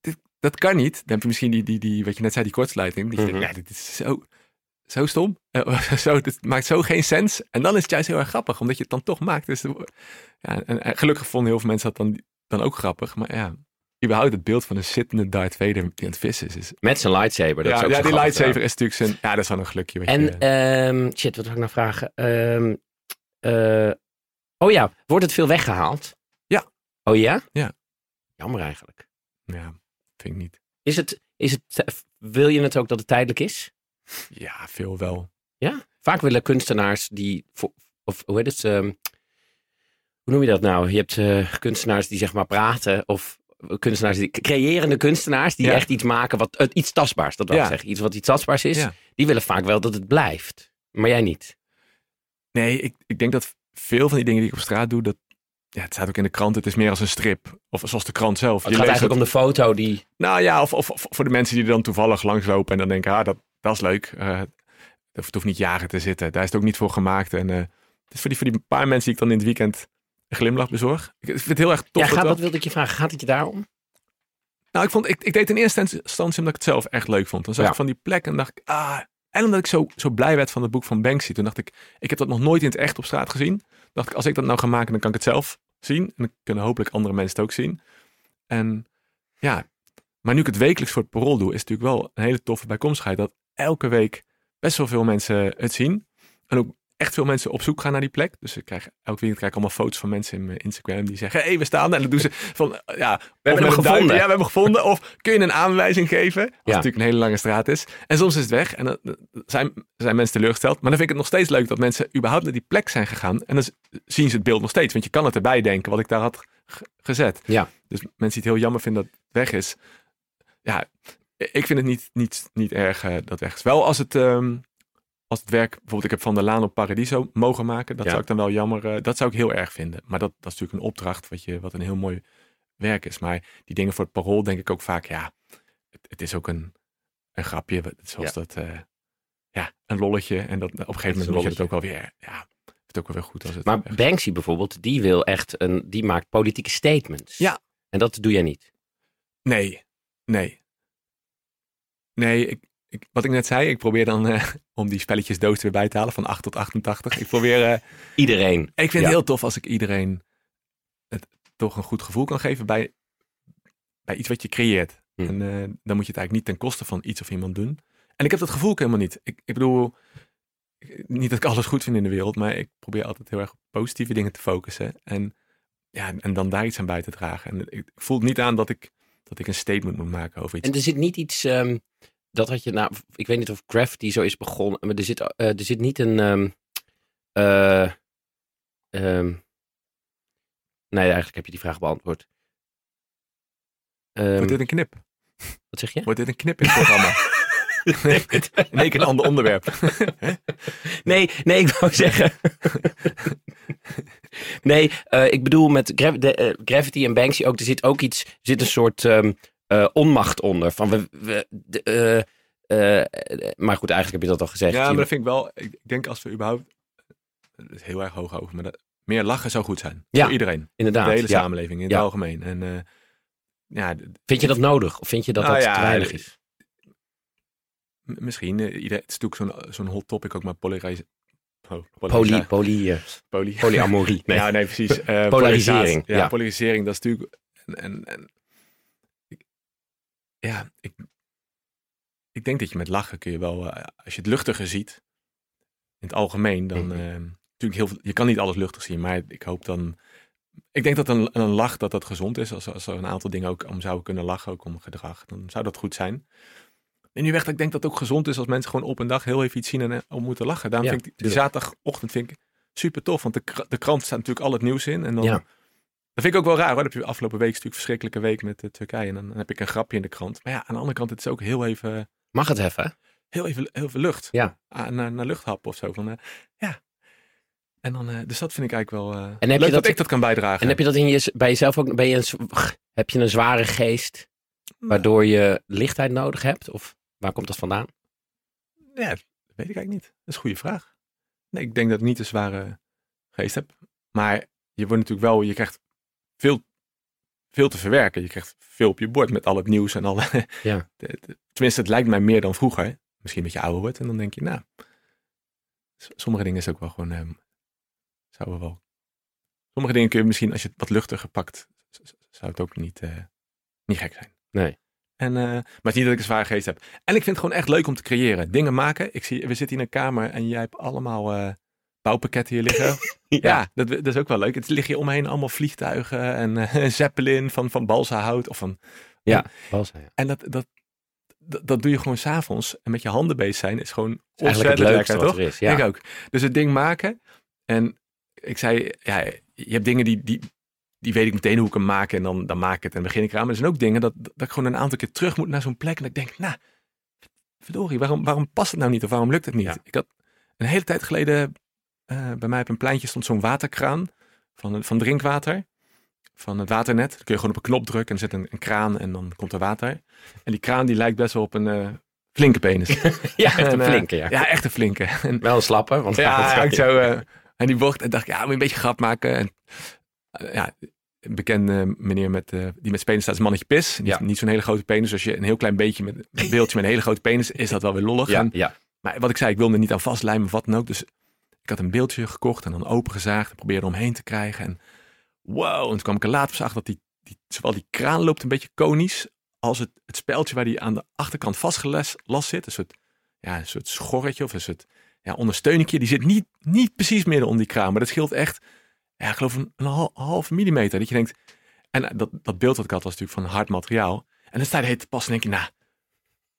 Dit, dat kan niet. Dan heb je misschien die, die, die, wat je net zei, die kortsluiting. Dat je Mhm. denkt, ja, dit is zo, zo stom. Eh, zo, dit maakt zo geen sens. En dan is het juist heel erg grappig, omdat je het dan toch maakt. Dus, ja, en, en gelukkig vonden heel veel mensen dat dan, dan ook grappig. Maar ja, überhaupt het beeld van een zittende Darth Vader die aan het vissen is. Met zijn lightsaber. Dat ja, is ook ja die gedaan. is natuurlijk zijn... Ja, dat is wel een gelukje. En, je, ehm, shit, wat wil ik nou vragen? Ehm, eh, oh ja, wordt het veel weggehaald? Ja. Oh ja? Ja. Jammer eigenlijk. ja, vind ik niet. Is het, is het, wil je het ook dat het tijdelijk is? Ja, veel wel. Ja? Vaak willen kunstenaars die, of hoe heet het, ehm, hoe noem je dat nou? Je hebt eh, kunstenaars die zeg maar praten of kunstenaars, die, creërende kunstenaars, die Ja. echt iets maken wat iets tastbaars, dat wil ik zeggen. Iets wat iets tastbaars is, die willen vaak wel dat het blijft. Maar jij niet. Nee, ik, ik denk dat veel van die dingen die ik op straat doe, dat, ja, het staat ook in de krant, het is meer als een strip. Of zoals de krant zelf. Het gaat eigenlijk om de foto die... Nou ja, of, of, of voor de mensen die er dan toevallig langslopen en dan denken, ah, dat, dat is leuk. Eh, het hoeft niet jaren te zitten. Daar is het ook niet voor gemaakt. En eh, het is voor die, voor die paar mensen die ik dan in het weekend een glimlach bezorg. Ik vind het heel erg tof. Ja, dat gaat, wat wilde ik je vragen? Gaat het je daarom? Nou, ik, vond, ik, ik deed in eerste instantie omdat ik het zelf echt leuk vond. Dan zag Ja. ik van die plek en dacht ik, ah. En omdat ik zo, zo blij werd van het boek van Banksy. Toen dacht ik, ik heb dat nog nooit in het echt op straat gezien. dacht ik, als ik dat nou ga maken, dan kan ik het zelf zien. En dan kunnen hopelijk andere mensen het ook zien. En ja, maar nu ik het wekelijks voor het parool doe, is het natuurlijk wel een hele toffe bijkomstigheid. Dat elke week best wel veel mensen het zien. En ook echt veel mensen op zoek gaan naar die plek. Dus ik krijg, elk weekend krijg ik allemaal foto's van mensen in mijn Instagram die zeggen, hé, hey, we staan. En dan doen ze van, ja, we hebben hem gevonden. Ja, we hebben gevonden. Of kun je een aanwijzing geven? Als het natuurlijk een hele lange straat is. En soms is het weg. En dan zijn, zijn mensen teleurgesteld. Maar dan vind ik het nog steeds leuk dat mensen überhaupt naar die plek zijn gegaan. En dan zien ze het beeld nog steeds. Want je kan het erbij denken wat ik daar had gezet. Ja. Dus mensen die het heel jammer vinden dat het weg is. Ja, ik vind het niet, niet, niet erg eh, dat weg is. Wel als het, ehm, als het werk, bijvoorbeeld ik heb Van der Laan op Paradiso mogen maken. Dat Ja. zou ik dan wel jammer, eh, dat zou ik heel erg vinden. Maar dat, dat is natuurlijk een opdracht wat, je, wat een heel mooi werk is. Maar die dingen voor het parool denk ik ook vaak, ja, het, het is ook een, een grapje. Zoals dat, eh, ja, een lolletje. En dat, op een gegeven moment moet je het ook wel weer, ja, het ook wel weer goed als het Maar echt- Banksy bijvoorbeeld, die wil echt een, die maakt politieke statements. Ja. En dat doe jij niet. Nee, nee. Nee, ik, ik, wat ik net zei, ik probeer dan eh, om die spelletjes doos er weer bij te halen van 8 tot 88. Ik probeer, eh, Iedereen. ik vind Ja. het heel tof als ik iedereen het toch een goed gevoel kan geven bij, bij iets wat je creëert. Hm. En eh, dan moet je het eigenlijk niet ten koste van iets of iemand doen. En ik heb dat gevoel ook helemaal niet. Ik, ik bedoel, niet dat ik alles goed vind in de wereld, maar ik probeer altijd heel erg op positieve dingen te focussen. En, ja, en dan daar iets aan bij te dragen. En ik, ik voel het niet aan dat ik, dat ik een statement moet maken over iets. En er zit niet iets, ehm, dat had je, nou, ik weet niet of Gravity zo is begonnen, maar er zit, eh, er zit niet een, ehm, eh, ehm, nee, eigenlijk heb je die vraag beantwoord. Ehm, Wordt dit een knip? wat zeg je? Wordt dit een knip in het programma? In één keer een ander onderwerp. Nee, nee, ik wou zeggen. nee, eh, ik bedoel met de, Gravity en Banksy ook, er zit ook iets, er zit een soort eh, onmacht onder. Van we, we, de, eh, eh, maar goed, eigenlijk heb je dat al gezegd. Ja, maar dat vind ik wel. Ik denk als we überhaupt. Het is heel erg hoog over, maar dat, meer lachen zou goed zijn. Ja, Voor iedereen. inderdaad. de hele ja. samenleving in Ja. het algemeen. En ja, Vind je dat nodig? Of vind je dat Nou dat ja, te weinig is? misschien. ieder, het is natuurlijk zo'n zo'n hot topic ook, maar polarisatie. Oh, Poly, poly, eh, poly. polyamorie. Nee. Ja, nee, precies. Polarisering. Ja, ja. polarisering, dat is natuurlijk. En, en, ja, ik, ik denk dat je met lachen kun je wel, eh, als je het luchtiger ziet, in het algemeen, dan. Mhm. eh, natuurlijk heel veel, je kan niet alles luchtig zien, maar ik hoop dan. Ik denk dat een, een lach dat dat gezond is. Als, als er een aantal dingen ook om zouden kunnen lachen, ook om gedrag, dan zou dat goed zijn. En nu weg dat ik denk dat het ook gezond is als mensen gewoon op een dag heel even iets zien en eh, om moeten lachen. Daarom Ja, vind ik die, zaterdagochtend vind ik super tof. Want de, de krant staat natuurlijk al het nieuws in. En dan, Ja. Dat vind ik ook wel raar hoor. Dat heb je afgelopen week natuurlijk verschrikkelijke week met eh, Turkije. En dan, dan heb ik een grapje in de krant. Maar ja, aan de andere kant, het is ook heel even, Mag het even? heel even, heel veel lucht. Ja. Ah, naar, naar luchthap of zo. Van, eh, ja. En dan, eh, dus dat vind ik eigenlijk wel eh En heb leuk je dat, dat- ik dat kan bijdragen. En heb je dat in je, bij jezelf ook? Ben je een, heb je een zware geest waardoor je lichtheid nodig hebt? Of waar komt dat vandaan? Ja, dat weet ik eigenlijk niet. Dat is een goede vraag. Nee, ik denk dat ik niet een zware geest heb. Maar je wordt natuurlijk wel, je krijgt veel, veel te verwerken. Je krijgt veel op je bord met al het nieuws en alle. Ja. tenminste, het lijkt mij meer dan vroeger. Misschien dat je ouder wordt en dan denk je, nou, sommige dingen is ook wel gewoon, ehm, zouden wel. Sommige dingen kun je misschien, als je het wat luchtiger pakt, zou het ook niet, eh, niet gek zijn. Nee. En, eh, maar het is niet dat ik een zware geest heb. En ik vind het gewoon echt leuk om te creëren. Dingen maken. Ik zie, we zitten in een kamer en jij hebt allemaal eh, bouwpakketten hier liggen. ja, dat, dat is ook wel leuk. Het ligt hier omheen allemaal vliegtuigen en een zeppelin van, van balsahout. Of van, Ja, hij. en dat, dat, dat, dat doe je gewoon s'avonds. En met je handen bezig zijn is gewoon het ontzettend leukste lekker, wat toch? er is. Ja. Ik ook. Dus het ding maken. En ik zei, ja, je hebt dingen die, die, die weet ik meteen hoe ik hem maak. En dan, dan maak ik het en begin ik eraan. Maar er zijn ook dingen dat, dat ik gewoon een aantal keer terug moet naar zo'n plek. En dat ik denk, nou, verdorie, waarom, waarom past het nou niet? Of waarom lukt het niet? Ja. Ik had een hele tijd geleden, eh, bij mij op een pleintje stond zo'n waterkraan van, van drinkwater. Van het waternet. Dan kun je gewoon op een knop drukken en er zit een, een kraan en dan komt er water. En die kraan die lijkt best wel op een eh, flinke penis. Ja, echt een En, eh, flinke, ja. Ja, echt een flinke. En, Wel een slappe, want ja, ik zo. en die bocht. En dacht ik, ja, moet je een beetje grap maken. En, ja, een bekende meneer met, die met penis staat is mannetje pis. Niet, Ja. niet zo'n hele grote penis. Als je een heel klein beetje met een beeldje met een hele grote penis, is dat wel weer lollig. ja, En- ja. maar wat ik zei, ik wilde er niet aan vastlijmen of wat dan ook. Dus ik had een beeldje gekocht en dan opengezaagd en probeerde omheen te krijgen. En wow, en toen kwam ik er later pas achter dat die, die, zowel die kraan loopt een beetje konisch, als het, het speldje waar die aan de achterkant vastgelast last zit. Een soort, ja, een soort schorretje of een soort ja, ondersteuningje. Die zit niet, niet precies midden om die kraan, maar dat scheelt echt, ja, ik geloof een, een hal- halve millimeter. Dat je denkt, en eh, dat, dat beeld dat ik had was natuurlijk van hard materiaal. En dan sta je te passen en denk je, nou,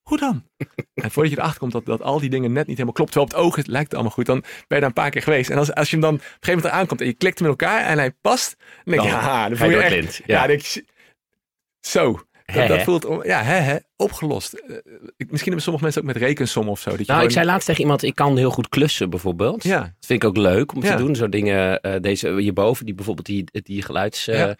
hoe dan? En voordat je erachter komt dat, dat al die dingen net niet helemaal klopt. Terwijl op het oog het lijkt het allemaal goed. Dan ben je daar een paar keer geweest. En als, als je hem dan op een gegeven moment eraan komt en je klikt hem in elkaar en hij past. Dan denk je, Dan haha, dan Ga voel je echt... lint. Ja, Ja. dan denk je, zo. Dat, dat voelt, om- ja, hè, hè, opgelost. Eh, misschien hebben sommige mensen ook met rekensom of zo. Dat je Nou, ik zei laatst tegen iemand, ik kan heel goed klussen bijvoorbeeld. Ja, Dat vind ik ook leuk om Ja. te doen. Zo dingen, eh, deze hierboven, die bijvoorbeeld die, die geluidswerende,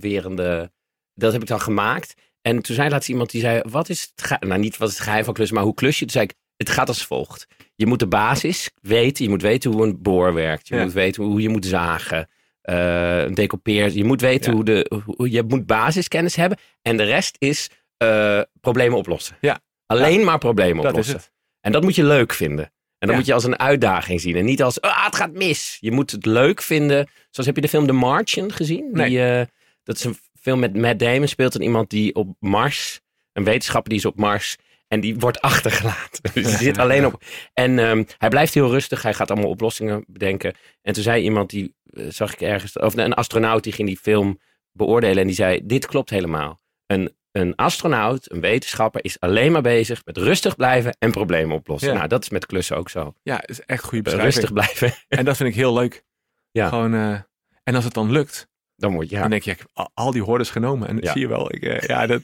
werende, dat heb ik dan gemaakt. En toen zei laatst iemand die zei, wat is het geheim, nou niet wat is het geheim van klussen, maar hoe klus je? Toen zei ik, het gaat als volgt. Je moet de basis weten, je moet weten hoe een boor werkt. Je Ja. moet weten hoe je moet zagen, eh een decoupeer. Je moet weten Ja. hoe de, hoe, je moet basiskennis hebben. En de rest is eh, problemen oplossen. Ja. Alleen maar problemen dat is oplossen. het. En dat moet je leuk vinden. En dan Ja. moet je als een uitdaging zien. En niet als, ah, het gaat mis. Je moet het leuk vinden. Zoals heb je de film The Martian gezien? Nee. Die, eh, dat is een film met Matt Damon. Speelt een iemand die op Mars, een wetenschapper die is op Mars. En die wordt achtergelaten. Dus die zit alleen op. En ehm, hij blijft heel rustig. Hij gaat allemaal oplossingen bedenken. En toen zei iemand, die eh, zag ik ergens, of een astronaut die ging die film beoordelen. En die zei, dit klopt helemaal. Een, een astronaut, een wetenschapper, is alleen maar bezig met rustig blijven en problemen oplossen. Ja. Nou, dat is met klussen ook zo. Ja, is echt goede beschrijving. Rustig blijven. En dat vind ik heel leuk. Ja. Gewoon, eh, en als het dan lukt, Dan word je, ja. Dan denk je, ik heb al, die hordes genomen. En dat Ja. zie je wel. Ik, eh, ja, dat,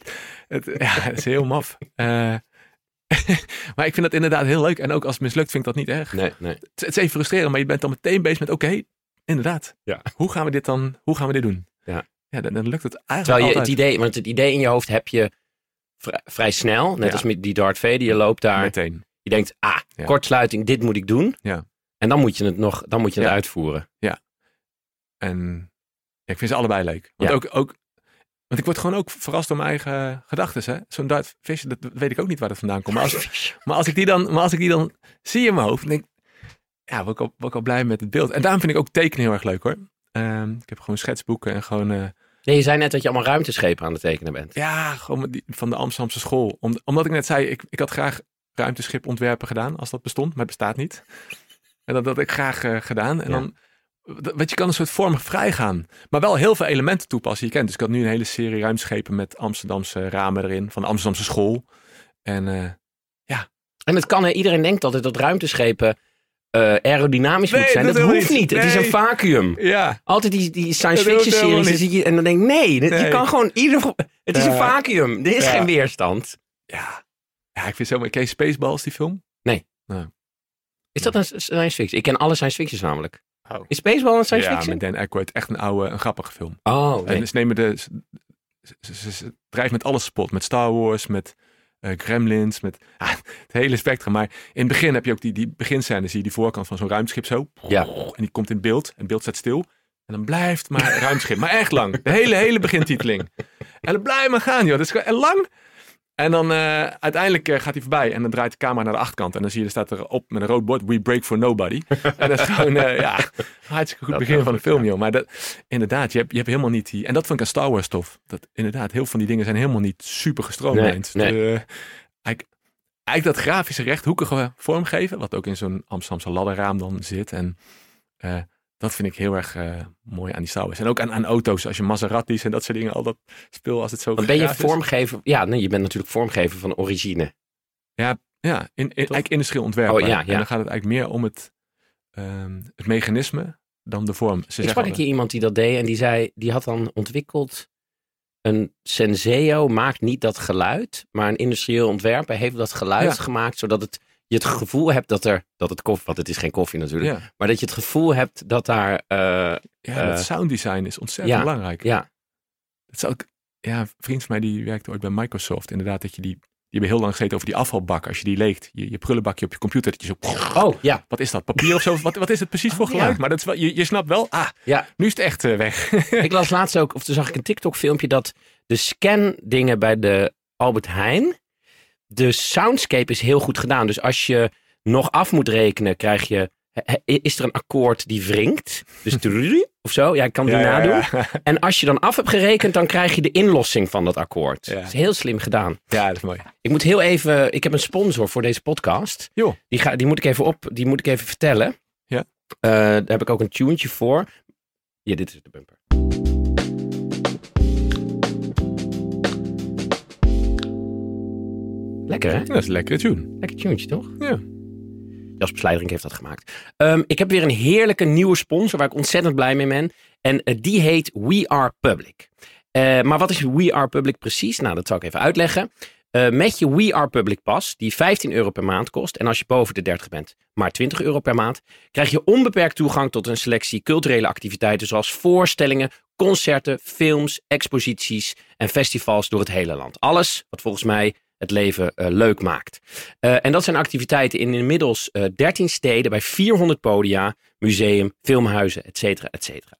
het, ja, is heel maf. Eh, maar ik vind dat inderdaad heel leuk. En ook als het mislukt, vind ik dat niet erg. Nee, nee. Het, het is even frustrerend, maar je bent dan meteen bezig met, oké, inderdaad. Ja. Hoe gaan we dit dan, hoe gaan we dit doen? Ja. Ja, dan, dan lukt het eigenlijk Terwijl je het idee, want het idee in je hoofd heb je vrij, vrij snel. Net Ja. als met die Darth Vader, je loopt daar. Meteen. Je denkt, ah, Ja. kortsluiting, dit moet ik doen. Ja. En dan moet je het nog, dan moet je het Ja. uitvoeren. En ja, ik vind ze allebei leuk. Want, Ja. ook, ook, want ik word gewoon ook verrast door mijn eigen gedachten. hè. Zo'n Darth Fisher, dat weet ik ook niet waar dat vandaan komt. Maar als, Maar als ik die dan, maar als ik die dan zie in mijn hoofd, dan denk ik, ja, word ik, al, word ik al blij met het beeld. En daarom vind ik ook tekenen heel erg leuk hoor. Ehm, ik heb gewoon schetsboeken en gewoon, eh, Nee, je zei net dat je allemaal ruimteschepen aan het tekenen bent. ja, gewoon die, van de Amsterdamse school. Om, omdat ik net zei, ik, ik had graag ruimteschip ontwerpen gedaan, als dat bestond, maar het bestaat niet. En dat had ik graag eh, gedaan. En Ja. dan, weet je, kan een soort vorm vrij gaan. Maar wel heel veel elementen toepassen die je kent. Dus ik had nu een hele serie ruimteschepen met Amsterdamse ramen erin, van de Amsterdamse school. En eh, En het kan, hè, iedereen denkt altijd dat ruimteschepen eh, aerodynamisch Nee, moeten zijn. dat hoeft niet. Het is een Nee. vacuüm. ja, Altijd die, die science fiction series. je, en dan denk ik, nee, je Nee. kan gewoon ieder. Het is Ja. een vacuüm. Er is Ja. geen weerstand. ja. Ja, ik vind zo. Ken je Spaceballs, die film? Is dat een science fiction? Ik ken alle science fictions namelijk. Oh. Is Spaceball een science ja, fiction? met Dan Aykroyd. Echt een oude, een grappige film. Oh, nee. En ze nemen de... Ze, ze, ze- ze drijft met alles spot. Met Star Wars, met eh, Gremlins, met ah, het hele spectrum. Maar in het begin heb je ook die, die beginscène. Zie je die voorkant van zo'n ruimteschip zo. Ja. En die komt in beeld. En het beeld staat stil. En dan blijft maar ruimteschip. maar echt lang. De hele, hele begintiteling. En dan blijft maar gaan, joh. Dat is lang. En dan eh, uiteindelijk eh, gaat hij voorbij. En dan draait de camera naar de achterkant. En dan zie je, er staat er op met een rood bord. We break for nobody. en dat is gewoon, eh, ja, hartstikke goed Dat begin van de film, ja. joh. Maar dat, inderdaad, je hebt, je hebt helemaal niet die... En dat vond ik aan Star Wars tof. Dat inderdaad, heel veel van die dingen zijn helemaal niet super gestroomlijnd. Nee, nee. De- eigenlijk, eigenlijk dat grafische rechthoekige vormgeven. Wat ook in zo'n Amsterdamse ladderraam dan zit. En dat vind ik heel erg eh, mooi aan die Star Wars. En ook aan, aan auto's. Als je Maseratis en dat soort dingen, al dat spul als het zo ben je vormgever? Ja, nee, je bent natuurlijk vormgever van origine. Ja, in, in, eigenlijk industrieel ontwerpen. Oh, ja, En ja. dan gaat het eigenlijk meer om het, ehm, het mechanisme dan de vorm. Ze Ik sprak een keer iemand die dat deed en die zei, die had dan ontwikkeld een Senseo maakt niet dat geluid, maar een industrieel ontwerper heeft dat geluid Ja. gemaakt zodat het, je het gevoel hebt dat er, dat het koffie, want het is geen koffie natuurlijk, ja, maar dat je het gevoel hebt dat daar, eh, ja, Eh, dat sounddesign is ontzettend ja, belangrijk. ja, Het is ook, ja, een vriend van mij die werkte ooit bij Microsoft. Inderdaad, dat je die, die hebben heel lang gezeten over die afvalbak. Als je die leegt, je, je prullenbakje op je computer, dat je zo, oh ja, wat is dat, papier of zo? Wat, wat is het precies voor Oh, geluid? ja. Maar dat is wel, je, je snapt wel, ah, ja. nu is het echt eh, weg. Ik las laatst ook, of toen zag ik een TikTok filmpje dat de scan dingen bij de Albert Heijn, de soundscape is heel goed gedaan. Dus als je nog af moet rekenen, krijg je, is er een akkoord die wringt. Dus of zo, ja, ik kan die Ja, nadoen. ja. En als je dan af hebt gerekend, dan krijg je de inlossing van dat akkoord. Ja. Dat is heel slim gedaan. Ja, dat is mooi. Ik moet heel even, ik heb een sponsor voor deze podcast. Joh. Die, ga, die moet ik even op, die moet ik even vertellen. Ja. Eh, daar heb ik ook een tunetje voor. Ja, dit is de bumper. Lekker hè? Dat is een lekkere tune. Lekker tunetje toch? Ja. Jasper Slijdering heeft dat gemaakt. Ehm, ik heb weer een heerlijke nieuwe sponsor waar ik ontzettend blij mee ben. En eh, die heet We Are Public. Eh, maar wat is We Are Public precies? Nou, dat zal ik even uitleggen. Eh, met je We Are Public pas, die 15 euro per maand kost. En als je boven de 30 bent, maar 20 euro per maand. Krijg je onbeperkt toegang tot een selectie culturele activiteiten. Zoals voorstellingen, concerten, films, exposities en festivals door het hele land. Alles wat volgens mij het leven eh, leuk maakt. Eh, en dat zijn activiteiten in inmiddels eh 13 steden bij 400 podia, museum, filmhuizen, et cetera, et cetera.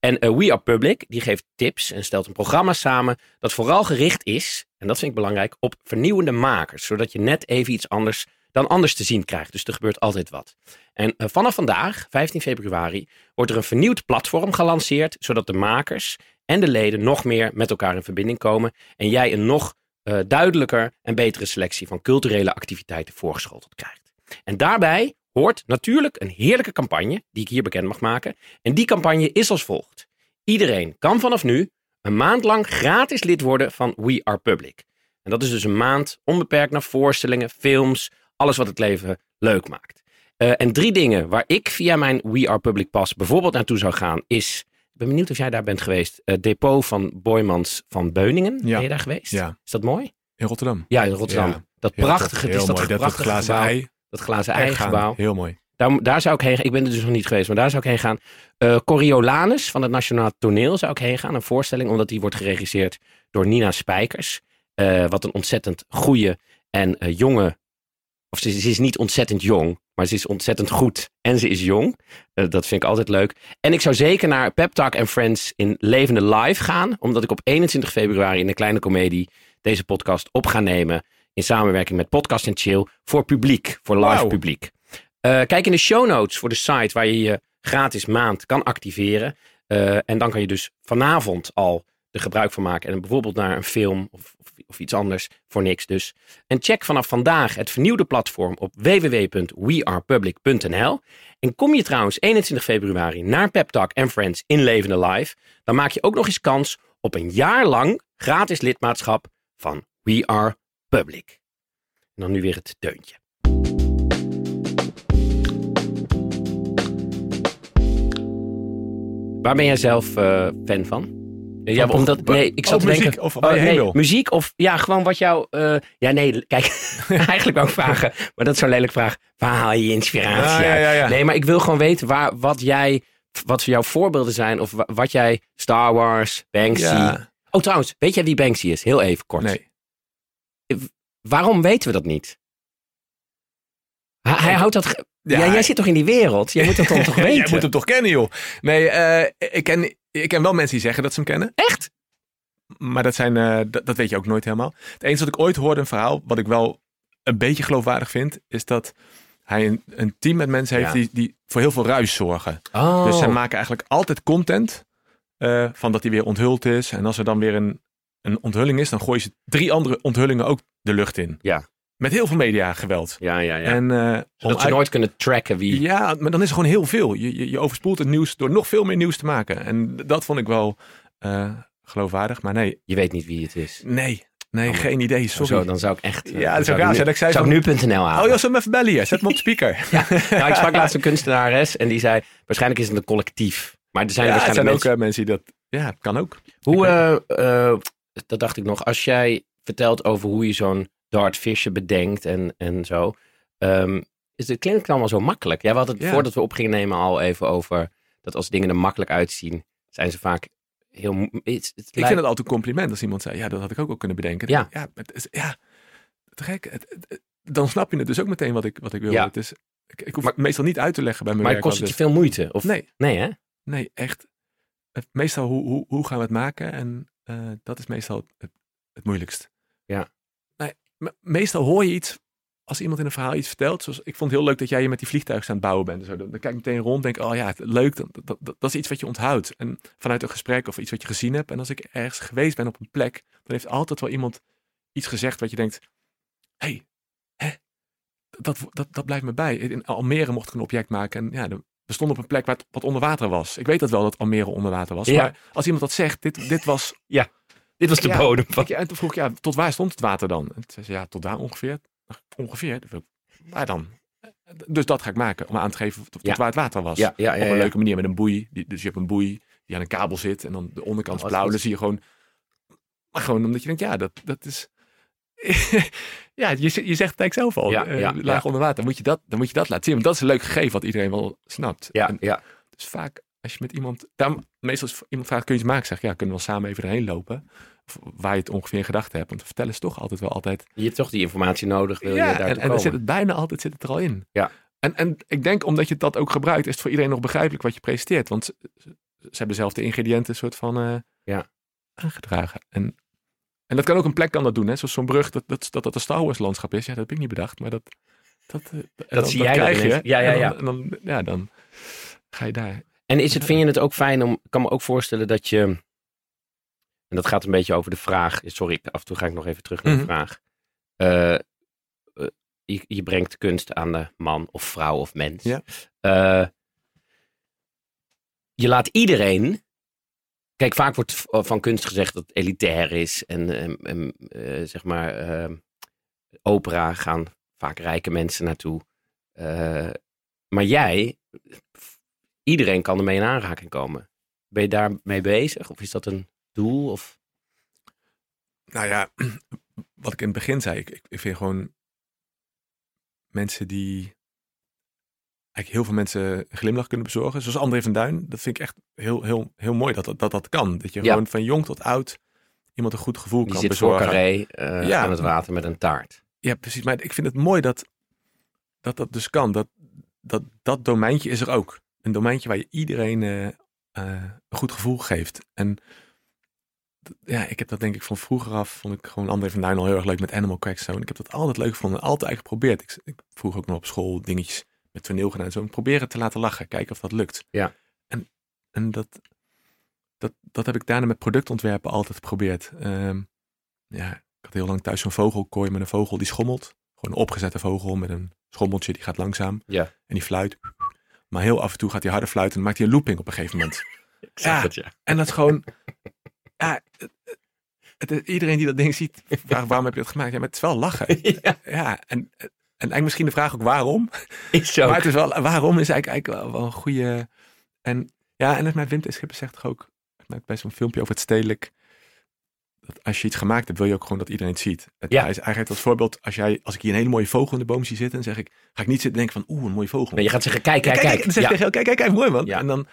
En eh, We Are Public, die geeft tips en stelt een programma samen dat vooral gericht is, en dat vind ik belangrijk, op vernieuwende makers. Zodat je net even iets anders dan anders te zien krijgt. Dus er gebeurt altijd wat. En eh, vanaf vandaag, 15 februari, wordt er een vernieuwd platform gelanceerd, zodat de makers en de leden nog meer met elkaar in verbinding komen en jij een nog eh, duidelijker en betere selectie van culturele activiteiten voorgeschoteld krijgt. En daarbij hoort natuurlijk een heerlijke campagne die ik hier bekend mag maken. En die campagne is als volgt. Iedereen kan vanaf nu een maand lang gratis lid worden van We Are Public. En dat is dus een maand onbeperkt naar voorstellingen, films, alles wat het leven leuk maakt. Eh, en drie dingen waar ik via mijn We Are Public Pass bijvoorbeeld naartoe zou gaan is... Ik ben benieuwd of jij daar bent geweest. Het depot van Boymans van Beuningen. Ja. Ben je daar geweest? Ja. Is dat mooi? In Rotterdam. Ja, in Rotterdam. Ja, dat prachtige, het is dat mooi. Dat, dat prachtige glazen gebouw. ei. Dat glazen ei gebouw. Heel mooi. Daar, daar zou ik heen gaan. Ik ben er dus nog niet geweest, maar daar zou ik heen gaan. Eh Coriolanus van het Nationaal Toneel zou ik heen gaan. Een voorstelling, omdat die wordt geregisseerd door Nina Spijkers. Eh, wat een ontzettend goede en eh, jonge... Of ze, ze is niet ontzettend jong, maar ze is ontzettend goed. En ze is jong. Eh, dat vind ik altijd leuk. En ik zou zeker naar Pep Talk and Friends in levende live gaan. Omdat ik op 21 februari in de Kleine Comedie deze podcast op ga nemen. In samenwerking met Podcast and Chill. Voor publiek, voor live publiek. Eh, kijk in de show notes voor de site waar je je gratis maand kan activeren. Eh, en dan kan je dus vanavond al er gebruik van maken. En bijvoorbeeld naar een film of, of, of iets anders voor niks dus. En check vanaf vandaag het vernieuwde platform op www.wearepublic.nl. En kom je trouwens 21 februari naar Pep Talk en Friends in Levende Live. Dan maak je ook nog eens kans op een jaar lang gratis lidmaatschap van We Are Public. En dan nu weer het deuntje. Waar ben jij zelf eh, fan van? Ja, omdat, nee, ik zat oh, te muziek, denken. of waar je heen nee, wil? muziek of ja, gewoon wat jou. eh, ja, nee, kijk, eigenlijk wou ik vragen, maar dat is zo'n lelijk vraag. Waar haal je je inspiratie ja, ja. Nee, maar ik wil gewoon weten waar, wat jij, wat jouw voorbeelden zijn of wa- wat jij Star Wars, Banksy. Oh, trouwens, weet jij wie Banksy is? Heel even kort. Nee. Waarom weten we dat niet? Hij, hij houdt dat. Ja, jij zit toch in die wereld? Jij moet dat dan toch weten? Jij moet hem toch kennen, joh. Nee, eh, ik, ken, ik ken wel mensen die zeggen dat ze hem kennen. Echt? Maar dat, zijn, eh, dat, dat weet je ook nooit helemaal. Het enige wat ik ooit hoorde, een verhaal, wat ik wel een beetje geloofwaardig vind, is dat hij een, een team met mensen heeft Ja. die, die voor heel veel ruis zorgen. Oh. Dus zij maken eigenlijk altijd content eh, van dat hij weer onthuld is. En als er dan weer een, een onthulling is, dan gooien ze drie andere onthullingen ook de lucht in. Ja. Met heel veel media geweld. Ja, ja, ja. En, eh, Zodat ze uit- nooit kunnen tracken wie. Ja, maar dan is er gewoon heel veel. Je, je, je overspoelt het nieuws door nog veel meer nieuws te maken. En dat vond ik wel eh, geloofwaardig. Maar nee, Je weet niet wie het is. nee. Nee, Oh, geen idee. Sorry. Zo, dan zou ik echt... eh, Ja, dat dan zou raar zijn. Ik zei zou van- ik nu.nl halen. Oh, ja, even bellen hier. Zet hem op speaker. ja, Nou, ik sprak laatst een kunstenares en die zei... Waarschijnlijk is het een collectief. Maar er zijn er waarschijnlijk zijn ook mensen... eh, mensen die dat... Ja, kan ook. Hoe, eh, eh, dat dacht ik nog. Als jij vertelt over hoe je zo'n dartvisje bedenkt en, en zo. ehm, is het klinkt allemaal zo makkelijk. Jij had het Ja. voordat we op gingen nemen al even over... Dat als dingen er makkelijk uitzien, zijn ze vaak heel... Het, het Ik lijkt- vind het altijd een compliment als iemand zei, ja, dat had ik ook al kunnen bedenken. Ja. Ja, het is, ja, te gek. Het, het- het- dan snap je het dus ook meteen wat ik, wat ik wil. Ja. Het is, ik, ik hoef Maar- het meestal niet uit te leggen bij mijn maar werk. kost het je veel moeite? Of, het. Nee, Nee, hè? nee, echt. Het- meestal, hoe, hoe, hoe gaan we het maken? En eh, dat is meestal het, het, het moeilijkst. Ja. Meestal hoor je iets, als iemand in een verhaal iets vertelt. Zoals, ik vond het heel leuk dat jij je met die vliegtuigen aan het bouwen bent. en Zo. Dan, dan kijk ik meteen rond denk, oh ja, leuk. Dat, dat, dat, dat is iets wat je onthoudt. En vanuit een gesprek of iets wat je gezien hebt. En als ik ergens geweest ben op een plek, dan heeft altijd wel iemand iets gezegd wat je denkt, hé, hè, dat, dat, dat blijft me bij. In Almere mocht ik een object maken en ja, we stonden op een plek waar het, wat onder water was. Ik weet dat wel dat Almere onder water was. Ja. Maar als iemand dat zegt, dit, dit was... Dit was de Ja, bodem van... En toen vroeg ik, ja, tot waar stond het water dan? En toen zei ze, ja, tot daar ongeveer. Ongeveer. Waar dan? Dus dat ga ik maken, om aan te geven tot, Ja. waar het water was. Ja, Op een leuke manier met een boei. Dus je hebt een boei die aan een kabel zit en dan de onderkant is Oh, blauw. Dan zie je gewoon... Maar gewoon omdat je denkt, ja, dat, dat is... ja, je, je zegt het eigenlijk zelf al. Ja, eh, ja, laag ja. onder water. Dan moet, je dat, dan moet je dat laten zien. Want dat is een leuk gegeven wat iedereen wel snapt. Ja, En ja. dus vaak als je met iemand... Daarom, meestal als iemand vraagt, kun je iets maken? Zeg ja, kunnen we wel samen even erheen lopen? Of waar je het ongeveer in gedachten hebt. Want vertellen is toch altijd wel altijd... Je hebt toch die informatie nodig, wil je ja, daar en, en dan zit het bijna altijd zit het er al in. Ja. En, en ik denk, omdat je dat ook gebruikt, is het voor iedereen nog begrijpelijk wat je presenteert. Want ze, ze- ze hebben zelf de ingrediënten soort van eh, Ja. aangedragen. En, en dat kan ook een plek kan dat doen. Hè? Zoals zo'n brug, dat dat, dat dat een Star Wars landschap is. Ja, dat heb ik niet bedacht. Maar dat... Dat, eh, en dan- zie dan jij krijg je. Ja, ja, En ja. dan, en dan, ja, dan ga je daar. En is het, vind je het ook fijn om, ik kan me ook voorstellen dat je, en dat gaat een beetje over de vraag, sorry, af en toe ga ik nog even terug naar de Mhm. vraag. Eh, eh, je, je brengt kunst aan de man of vrouw of mens. Ja. Eh, je laat iedereen, kijk vaak wordt van kunst gezegd dat het elitair is en zeg maar ehm, opera gaan vaak rijke mensen naartoe. Maar jij, iedereen kan ermee in aanraking komen. Ben je daarmee bezig? Of is dat een doel? Of... Nou ja, wat ik in het begin zei, ik, ik, vind gewoon mensen die eigenlijk heel veel mensen een glimlach kunnen bezorgen. Zoals André van Duin, dat vind ik echt heel, heel, heel mooi dat dat, dat, dat kan. Dat je Ja. gewoon van jong tot oud iemand een goed gevoel Die kan zit bezorgen. Carré eh, Ja. aan het water met een taart. Ja, precies. Maar ik vind het mooi dat dat, dat dus kan. Dat, dat dat domeintje is er ook. Een domeintje waar je iedereen eh, eh, een goed gevoel geeft. En ja, ik heb dat denk ik van vroeger af, vond ik gewoon André van Duin al heel erg leuk met Animal Crackstone. Ik heb dat altijd leuk gevonden, altijd eigenlijk geprobeerd. Ik, ik vroeg ook nog op school dingetjes met toneel gedaan en zo. Het te laten lachen, kijken of dat lukt. Ja. En, en dat, dat, dat heb ik daarna met productontwerpen altijd geprobeerd. Ehm, ja, ik had heel lang thuis zo'n vogelkooi met een vogel die schommelt. Gewoon een opgezette vogel met een schommeltje, die gaat langzaam. Ja. En die fluit. Maar heel af en toe gaat hij harder fluiten en maakt hij een looping op een gegeven moment. Ik Ja. het, ja. En dat is gewoon... Ja, het, iedereen die dat ding ziet, vraagt waarom heb je dat gemaakt? Ja, maar het is wel lachen. ja, Ja, en, en eigenlijk misschien de vraag ook waarom. is zo. Maar het is wel, waarom is eigenlijk, eigenlijk wel, wel een goede... En ja, en met Wim T. Schippers zegt toch ook, maakt best zo'n filmpje over het stedelijk, dat als je iets gemaakt hebt, wil je ook gewoon dat iedereen het ziet. Het, Ja. hij geeft als voorbeeld, als, jij, als ik hier een hele mooie vogel in de boom zie zitten, dan zeg ik, ga ik niet zitten denken van, oeh, een mooie vogel. Nee, je gaat zeggen, kijk, kijk, kijk. Dan zeg Ja. tegen kijk, kijk, kijk, mooi man. Ja. En, dan,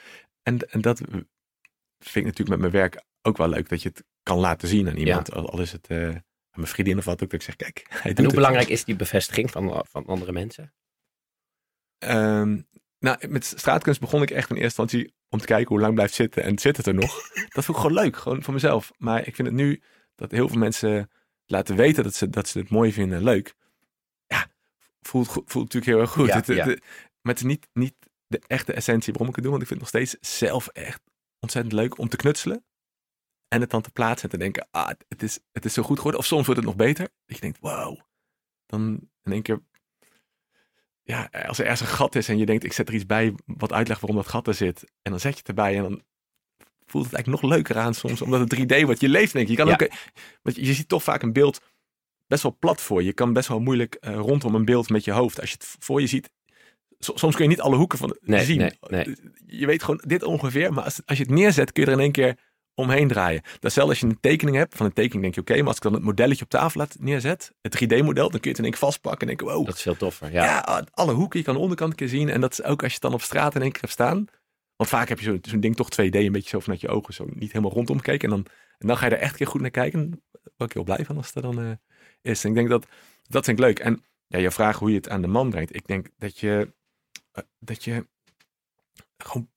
en, en dat vind ik natuurlijk met mijn werk ook wel leuk, dat je het kan laten zien aan iemand. Al, al is het eh, aan mijn vriendin of wat ook, dat ik zeg, kijk, hij doet En hoe het. belangrijk is die bevestiging van, van andere mensen? Ehm, nou, met straatkunst begon ik echt in eerste instantie om te kijken hoe lang blijft zitten. En zit het er nog? dat vond ik gewoon leuk, gewoon voor mezelf. Maar ik vind het nu dat heel veel mensen laten weten dat ze, dat ze het mooi vinden en leuk. Ja, voelt, voelt natuurlijk heel erg goed. Ja, Het- het- ja. het- maar het is niet, niet de echte essentie waarom ik het doe. Want ik vind het nog steeds zelf echt ontzettend leuk om te knutselen. En het dan te plaatsen en te denken, ah, het is, het is zo goed geworden. Of soms wordt het nog beter. Dat je denkt, wow. Dan in één keer ja, als er ergens een gat is en je denkt, ik zet er iets bij wat uitlegt waarom dat gat er zit. En dan zet je het erbij en dan voelt het eigenlijk nog leuker aan soms, omdat het 3D wordt. Je leeft denk ik. Je, kan Ja. ook, eh, want je ziet toch vaak een beeld best wel plat voor je. Je kan best wel moeilijk eh, rondom een beeld met je hoofd. Als je het voor je ziet, so- soms kun je niet alle hoeken van het Nee, zien. nee, nee. Je weet gewoon dit ongeveer, maar als, als je het neerzet, kun je er in één keer omheen draaien. Dat is zelfs als je een tekening hebt, van een tekening denk je oké, maar als ik dan het modelletje op tafel laat neerzet, het 3D-model, dan kun je het in één keer vastpakken en denken, wow, Dat is veel toffer. Ja. ja. alle hoeken, je kan de onderkant een keer zien. En dat is ook als je het dan op straat in één keer hebt staan. Want vaak heb je zo'n ding toch 2D, een beetje zo vanuit je ogen, zo niet helemaal rondom kijken. En dan, en dan ga je er echt een keer goed naar kijken. Daar ben ik heel blij van als er dan eh, is. En ik denk dat, dat vind ik leuk. En ja, je vraag hoe je het aan de man brengt. Ik denk dat je, eh, dat je gewoon,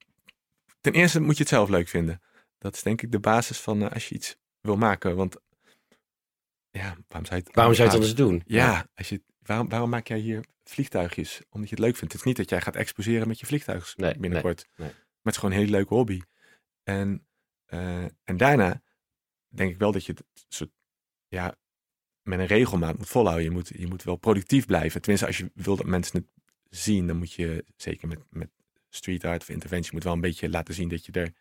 ten eerste moet je het zelf leuk vinden. Dat is denk ik de basis van eh, als je iets wil maken. Want ja, waarom zou je het, Waarom zou je het anders doen? Ja, als je, waarom, waarom maak jij hier vliegtuigjes? Omdat je het leuk vindt. Het is niet dat jij gaat exposeren met je vliegtuig Nee, binnenkort. nee, nee. Maar het is gewoon een hele leuke hobby. En, eh, en daarna denk ik wel dat je het soort, ja, met een regelmaat moet volhouden. Je moet, je moet wel productief blijven. Tenminste, als je wil dat mensen het zien, dan moet je zeker met, met street art of interventie moet wel een beetje laten zien dat je er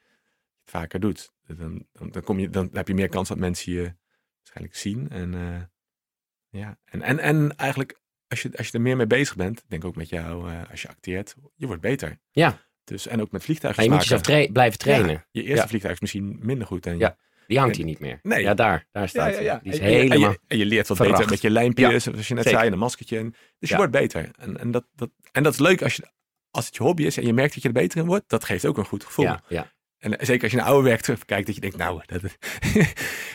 vaker doet. Dan, dan, dan, kom je, dan heb je meer kans dat mensen je waarschijnlijk zien. En, eh, ja. en, en, en eigenlijk, als je, als je er meer mee bezig bent, denk ook met jou, eh, als je acteert, je wordt beter. Ja. Dus, en ook met vliegtuigen. Maar je moet jezelf blijven trainen. Ja, je eerste Ja. vliegtuig is misschien minder goed. En Ja. Die hangt hier niet meer. Nee. Ja, daar. Daar staat ja. Die is En- helemaal... En je, en je leert wat verracht. beter met je lijmpjes, zoals je net zeker. zei, en een maskertje. En, dus je wordt beter. En, en, dat, dat, en dat is leuk als, je, als het je hobby is en je merkt dat je er beter in wordt. Dat geeft ook een goed gevoel. ja, ja. En eh, zeker als je naar oude werk terugkijkt, dat je denkt, nou, dat,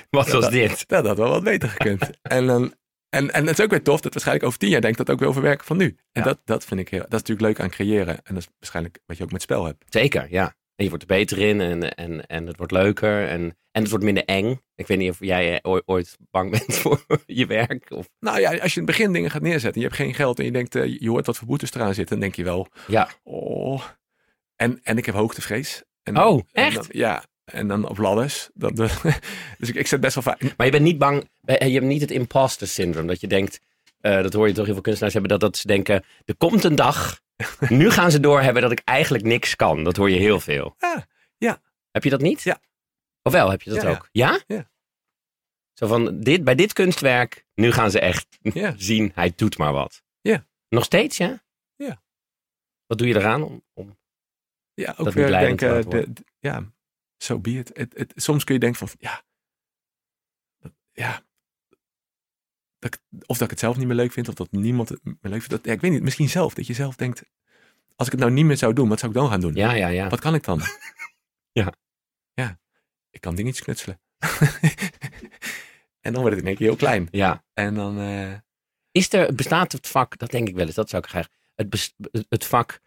Wat was dat- dit? dat had wel wat beter gekund. en, dan, en, en het is ook weer tof dat waarschijnlijk over tien jaar denkt dat ook weer over werken van nu. En Ja. dat, dat vind ik heel, dat is natuurlijk leuk aan creëren. En dat is waarschijnlijk wat je ook met spel hebt. Zeker, ja. En je wordt er beter in en, en, en het wordt leuker en, en het wordt minder eng. Ik weet niet of jij eh, ooit, ooit bang bent voor je werk. Of... Nou ja, als je in het begin dingen gaat neerzetten en je hebt geen geld en je denkt, eh, je hoort wat voor boetes eraan zitten, dan denk je wel, Ja. oh. En, en ik heb hoogtevrees. En, Oh, en echt? dan- ja, en dan op ladders. Dan, dus ik, ik zet best wel vaak... Maar je bent niet bang, eh, je hebt niet het imposter syndroom. Dat je denkt, eh, dat hoor je toch heel veel kunstenaars hebben, dat, dat ze denken, er komt een dag, nu gaan ze doorhebben dat ik eigenlijk niks kan. Dat hoor je heel veel. Ja, ja. Heb je dat niet? Ja. Of wel, heb je dat Ja, ja. ook? Ja? Ja. Zo van, dit, bij dit kunstwerk, nu gaan ze echt Ja. zien, hij doet maar wat. Ja. Nog steeds, ja? Ja. Wat doe je eraan om, om Ja, ook Dat weer denken, de, de- ja, so be it. Het, het. Soms kun je denken van, ja, dat- ja, dat, of dat ik het zelf niet meer leuk vind, of dat niemand het meer leuk vindt. Dat, ja, ik weet niet, misschien zelf, dat je zelf denkt, als ik het nou niet meer zou doen, wat zou ik dan gaan doen? Ja, ja, ja. Wat kan ik dan? Ja. Ja, ik kan dingetjes knutselen. en dan wordt het in één keer heel klein. ja. En dan, eh, Is er, bestaat het vak, dat denk ik wel eens, dat zou ik graag, het, het vak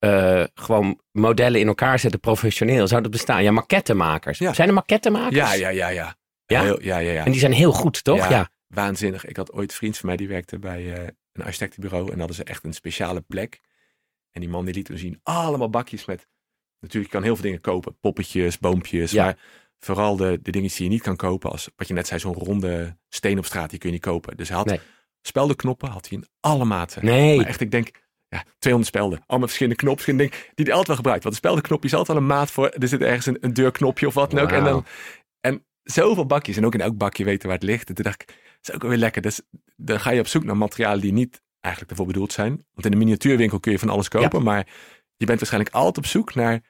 eh, gewoon modellen in elkaar zetten professioneel, zou dat bestaan? Ja, maquettemakers. Ja. Zijn er maquettemakers? ja, ja, ja, ja. Ja? Heel- ja, ja, ja. En die zijn heel goed, toch? Ja. Waanzinnig. Ik had ooit een vriend van mij die werkte bij eh, een architectenbureau. En hadden ze echt een speciale plek. En die man die liet me zien allemaal bakjes met... Natuurlijk je kan heel veel dingen kopen. Poppetjes, boompjes. Ja. Maar vooral de, de dingen die je niet kan kopen. Als wat je net zei, zo'n ronde steen op straat. Die kun je niet kopen. Dus hij had Nee. speldenknoppen. Had hij in alle maten. Nee. Maar echt, ik denk... Ja, 200 spelden. Allemaal verschillende knoppen. Verschillende dingen die hij altijd wel gebruikt. Want een speldenknopje is altijd wel een maat voor... Er zit ergens een, een deurknopje of wat dan ook. En dan, Wauw. zoveel bakjes. En ook in elk bakje weten waar het ligt. En toen dacht ik, dat is ook weer lekker. Dus dan ga je op zoek naar materialen die niet eigenlijk ervoor bedoeld zijn. Want in de miniatuurwinkel kun je van alles kopen. Maar je bent waarschijnlijk altijd op zoek naar...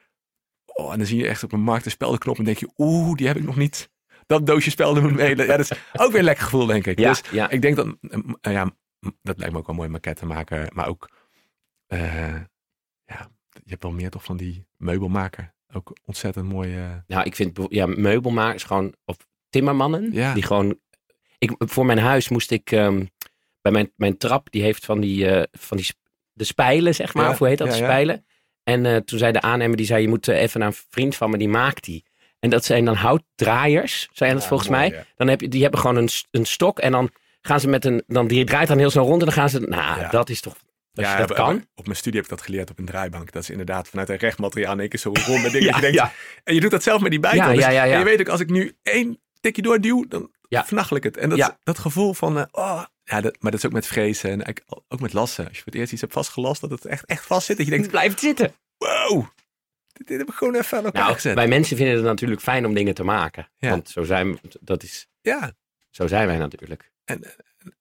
Oh, en dan zie je echt op een markt een speldenknop. En denk je, oeh, die heb ik nog niet. Dat doosje spelden moet mee. Ja, dat is ook weer een lekker gevoel, denk ik. Ja, Dus ja. ik denk dat... eh, ja, dat lijkt me ook wel mooi maquette maken. Maar ook... eh, ja, je hebt wel meer toch van die meubelmaker. Ook ontzettend mooi... eh, Nou, ik vind ja, meubelmakers gewoon, of timmermannen, Ja. die gewoon, ik, voor mijn huis moest ik, ehm, bij mijn, mijn trap, die heeft van die, eh, van die, de spijlen, zeg maar, Ja, of hoe heet dat, ja, spijlen. En toen zei de aannemer, die zei, je moet even naar een vriend van me, die maakt die. En dat zijn dan houtdraaiers, zijn dat Ja, volgens mooi, mij. ja. Dan heb je, die hebben gewoon een, een stok en dan gaan ze met een, dan die draait dan heel snel rond en dan gaan ze, nou, Ja. dat is toch, als je dat kan. Op mijn studie heb ik dat geleerd op een draaibank. Dat is inderdaad vanuit een rechtmateriaal in één keer zo ronde dingen. Ja, dat je denkt, ja. En je doet dat zelf met die bijtel. Ja, Dus- ja, ja, ja. En je weet ook, als ik nu één tikje doorduw, dan Ja. ik het. En dat, Ja. dat gevoel van, eh, oh, ja, dat, maar dat is ook met vrezen en ook met lassen. Als je voor het eerst iets hebt vastgelast, dat het echt, echt vast zit. Dat je denkt, blijft zitten. wow. dit, dit heb ik gewoon even aan elkaar Nou, gezet. wij mensen vinden het natuurlijk fijn om dingen te maken. Ja. Want zo zijn, dat is, Ja, zo zijn wij natuurlijk.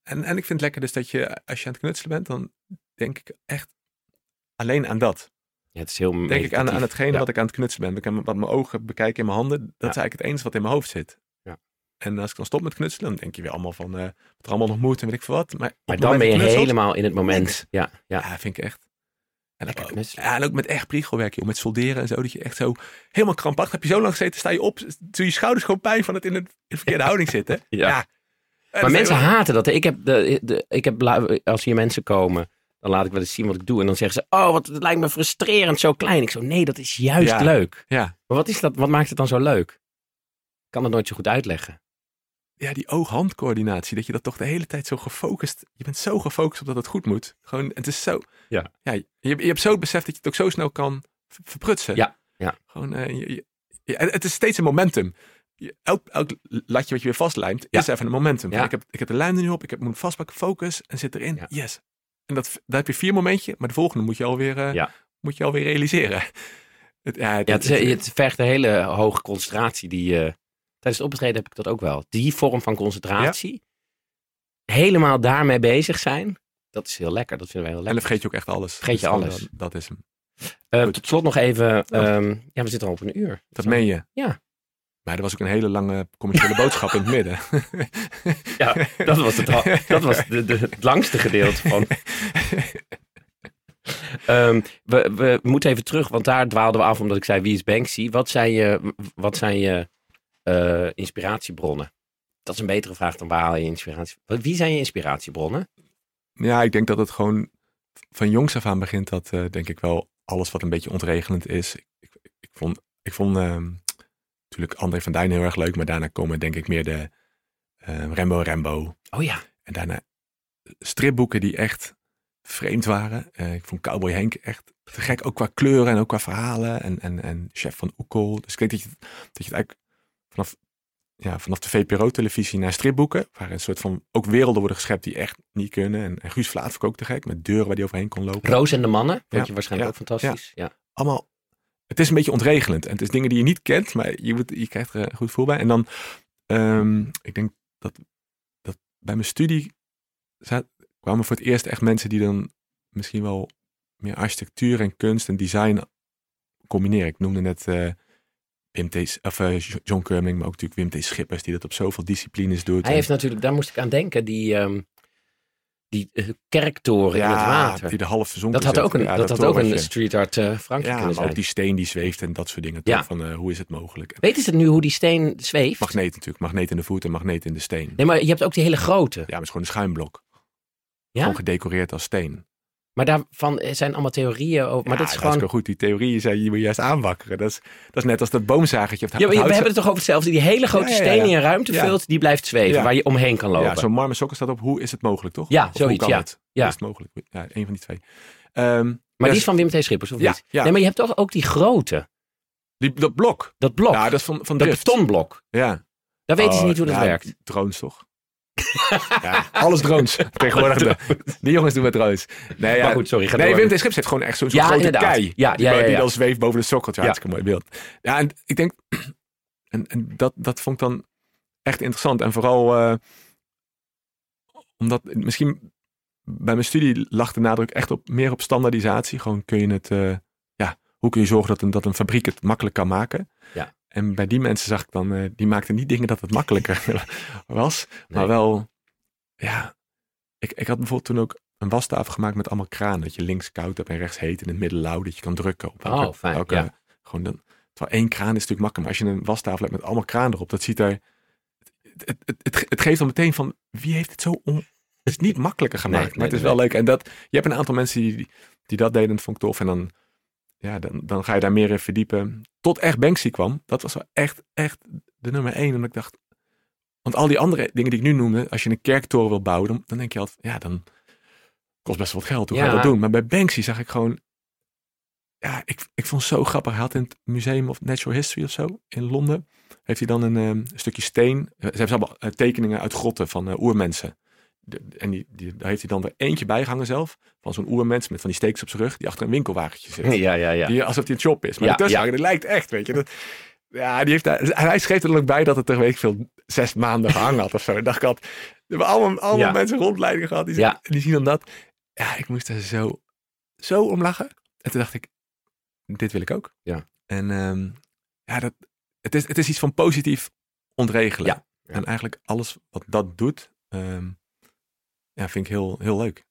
en, en ik vind het lekker dus dat je, als je aan het knutselen bent, dan denk ik echt alleen aan dat. Ja, het is heel Denk ik aan, aan hetgene Ja. wat ik aan het knutselen ben. Ik wat mijn ogen bekijken in mijn handen. Dat is eigenlijk het enige wat in mijn hoofd zit. Ja. En als ik dan stop met knutselen, dan denk je weer allemaal van, eh, wat er allemaal nog moet en weet ik veel wat. Maar, dan ben je knutselt, helemaal in het moment. Ja, ja. Ja, vind ik echt. En, ook, ja, en ook met echt priegelwerk, joh, met solderen en zo. Dat je echt zo helemaal krampachtig heb je zo lang gezeten, sta je op, doe je schouders gewoon pijn van het in, de verkeerde houding zitten. Ja. Maar mensen haten dat. Ik heb, de, de, ik heb, als hier mensen komen, dan laat ik wel eens zien wat ik doe. En dan zeggen ze, oh, wat, het lijkt me frustrerend, zo klein. Ik zo, nee, dat is juist Ja. leuk. Ja. Maar wat, is dat, wat maakt het dan zo leuk? Ik kan het nooit zo goed uitleggen. ja, die oog-handcoördinatie, dat je dat toch de hele tijd zo gefocust, je bent zo gefocust op dat het goed moet. Gewoon, het is zo, Ja. ja je, je hebt zo het besef dat je het ook zo snel kan ver- verprutsen. Ja, ja. Gewoon, eh, je, het is steeds een momentum. Elk, elk latje wat je weer vastlijmt, Ja. is even een momentum. Ja. Ik, heb, ik heb de lijm er nu op, ik heb, moet vastpakken, focus, en zit erin, Ja. yes. En dat, daar heb je vier momentje, maar de volgende moet je alweer, Ja. moet je alweer realiseren. Het, ja, het, Ja, het, is- het vergt een hele hoge concentratie. Die, eh, tijdens het optreden heb ik dat ook wel. Die vorm van concentratie. Helemaal daarmee bezig zijn. Dat is heel lekker. Dat vinden wij heel en dan lekker. vergeet je ook echt alles. Vergeet je Dus dan- alles. Dat, dat is hem. Eh, Goed. tot slot nog even. Ehm, ja, we zitten al op een uur. Dat meen je? Ja. Maar er was ook een hele lange commerciële boodschap in het midden. Ja, dat was het, dat was de, de, het langste gedeelte van. Ehm, we, we moeten even terug, want daar dwaalden we af omdat ik zei wie is Banksy. Wat zijn je, wat zijn je eh, inspiratiebronnen? Dat is een betere vraag dan waar haal je inspiratie? Wie zijn je inspiratiebronnen? Ja, ik denk dat het gewoon van jongs af aan begint dat, eh, denk ik wel, alles wat een beetje ontregelend is. Ik, ik, ik vond, ik vond ehm, natuurlijk André van Duin heel erg leuk, maar daarna komen denk ik meer de eh, Rembo Rembo. Oh ja, En daarna stripboeken die echt vreemd waren. Eh, ik vond Cowboy Henk echt te gek, ook qua kleuren en ook qua verhalen. En, en, en Chef van Oekel. Dus ik denk dat je, dat je het eigenlijk vanaf, ja, vanaf de VPRO-televisie naar stripboeken, waar een soort van ook werelden worden geschept die echt niet kunnen. En, en Guus Vlaat ook te gek, met deuren waar die overheen kon lopen. Roos en de Mannen. Vond Ja, je waarschijnlijk ja, ook fantastisch. Ja. allemaal. Het is een beetje ontregelend. En het is dingen die je niet kent, maar je, moet, je krijgt er een goed gevoel bij. En dan, ehm, ik denk dat, dat bij mijn studie kwamen voor het eerst echt mensen die dan misschien wel meer architectuur en kunst en design combineren. Ik noemde net eh Wim T. of eh, John Curming, maar ook natuurlijk Wim T. Schippers, die dat op zoveel disciplines doet. Hij heeft natuurlijk, daar moest ik aan denken, die, ehm, die eh, kerktoren in het water. die de half verzonken Dat had ook een, Ja, dat had ook een street art eh Frankje Ja, kunnen maar zijn. ook die steen die zweeft en dat soort dingen. Ja. Toch? Van, eh, hoe is het mogelijk? Weten ze nu hoe die steen zweeft? Magneet natuurlijk. Magneet in de voet en magneet in de steen. Nee, maar je hebt ook die hele grote. Ja, maar het is gewoon een schuimblok. Ja? Gewoon gedecoreerd als steen. Maar daarvan zijn allemaal theorieën over. Maar ja, dat is gewoon. wel goed. Die theorieën zijn je moet juist aanwakkeren. Dat is, dat is net als dat boomzagertje. Of het Ja, we hebben het toch over hetzelfde. Die hele grote Ja, ja, steen die een ruimte vult, die blijft zweven. Waar je omheen kan lopen. Ja, zo'n marmer sokken staat op. Hoe is het mogelijk, toch? Ja, Of hoe zoiets, kan ja. Het? Hoe is het mogelijk? Ja, een van die twee. Ehm, maar die is van Wim T. Schippers, of Ja, niet? ja. Nee, maar je hebt toch ook die grote. die, dat blok. Dat blok. Ja, dat is van, van dat Drift. betonblok. Ja. Daar weten ze Oh, niet hoe dat werkt. Drones, toch? ja, alles drones. Tegenwoordig. de- die jongens doen met drones. Nee, ja, Maar goed, sorry. Ga nee, door. Wim T. Schips heeft gewoon echt zo'n Ja, grote inderdaad. kei. Ja, die, ja, die dan zweeft boven de sokkeltje. Ja. Hartstikke mooi beeld. Ja, en ik denk... En, en dat, dat vond ik dan echt interessant. En vooral eh, omdat misschien bij mijn studie lag de nadruk echt op meer op standaardisatie. Gewoon kun je het... eh, ja, hoe kun je zorgen dat een, dat een fabriek het makkelijk kan maken? Ja. En bij die mensen zag ik dan... eh, die maakten niet dingen dat het makkelijker was. Maar wel... Ja, ik, ik had bijvoorbeeld toen ook een wastafel gemaakt met allemaal kraan. Dat je links koud hebt en rechts heet en in het midden lauw. Dat je kan drukken op Oh, fijn, ja. gewoon dan, terwijl één kraan is natuurlijk makkelijk. Maar als je een wastafel hebt met allemaal kraan erop. Dat ziet er... Het, het, het, het, het geeft dan meteen van... Wie heeft het zo... On, het is niet makkelijker gemaakt. Nee, maar het nee, is wel leuk. En dat, je hebt een aantal mensen die, die dat deden. Dat vond ik tof. En dan, ja, dan, dan ga je daar meer in verdiepen. Tot echt Banksy kwam. Dat was wel echt, echt de nummer één. En ik dacht... Want al die andere dingen die ik nu noemde, als je een kerktoren wil bouwen, dan, dan denk je altijd, ja, dan kost best wel wat geld. Hoe ga je Ja. dat doen? Maar bij Banksy zag ik gewoon, ja, ik, ik vond het zo grappig. Hij had in het Museum of Natural History of zo in Londen, heeft hij dan een ehm, stukje steen. Ze hebben allemaal eh, tekeningen uit grotten van eh, oermensen. De- en die, die, daar heeft hij dan er eentje bij gehangen zelf. Van zo'n oermens met van die steeks op zijn rug. Die achter een winkelwagentje zit. Ja, ja, ja. Die, alsof hij een shop is. Maar Ja, ja, ja. dat lijkt echt, weet je. Dat, ja, die heeft daar, hij schreef er ook bij dat het er, weet ik veel, zes maanden gehangen had of zo. En dacht ik had, we hebben allemaal, allemaal Ja. mensen rondleidingen gehad. Die, Ja. die zien dan dat. Ja, ik moest er zo, zo om lachen. En toen dacht ik, dit wil ik ook. Ja. En ehm, ja, dat, het, is, het is iets van positief ontregelen. Ja. Ja. En eigenlijk alles wat dat doet, ehm, ja, vind ik heel, heel leuk.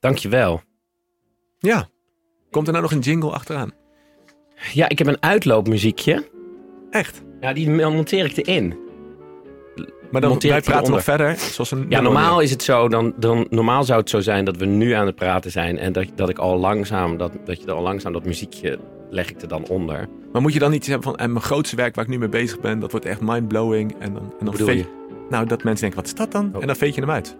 Dankjewel. Ja. Komt er nou nog een jingle achteraan? Ja, ik heb een uitloopmuziekje. Echt? Ja, die monteer ik erin. Maar dan Monteer wij praten nog verder. Zoals een Ja, normaal is het zo, dan, dan, normaal zou het zo zijn dat we nu aan het praten zijn en dat, dat ik al langzaam, dat, dat je er al langzaam dat muziekje leg ik er dan onder. Maar moet je dan iets hebben van, en mijn grootste werk waar ik nu mee bezig ben, dat wordt echt mindblowing. En dan, en dan je? Nou, dat mensen denken, wat is dat dan? Oh. En dan veet je hem uit.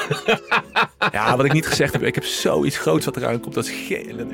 ja, wat ik niet gezegd heb, ik heb zoiets groots wat eraan komt, dat is gele.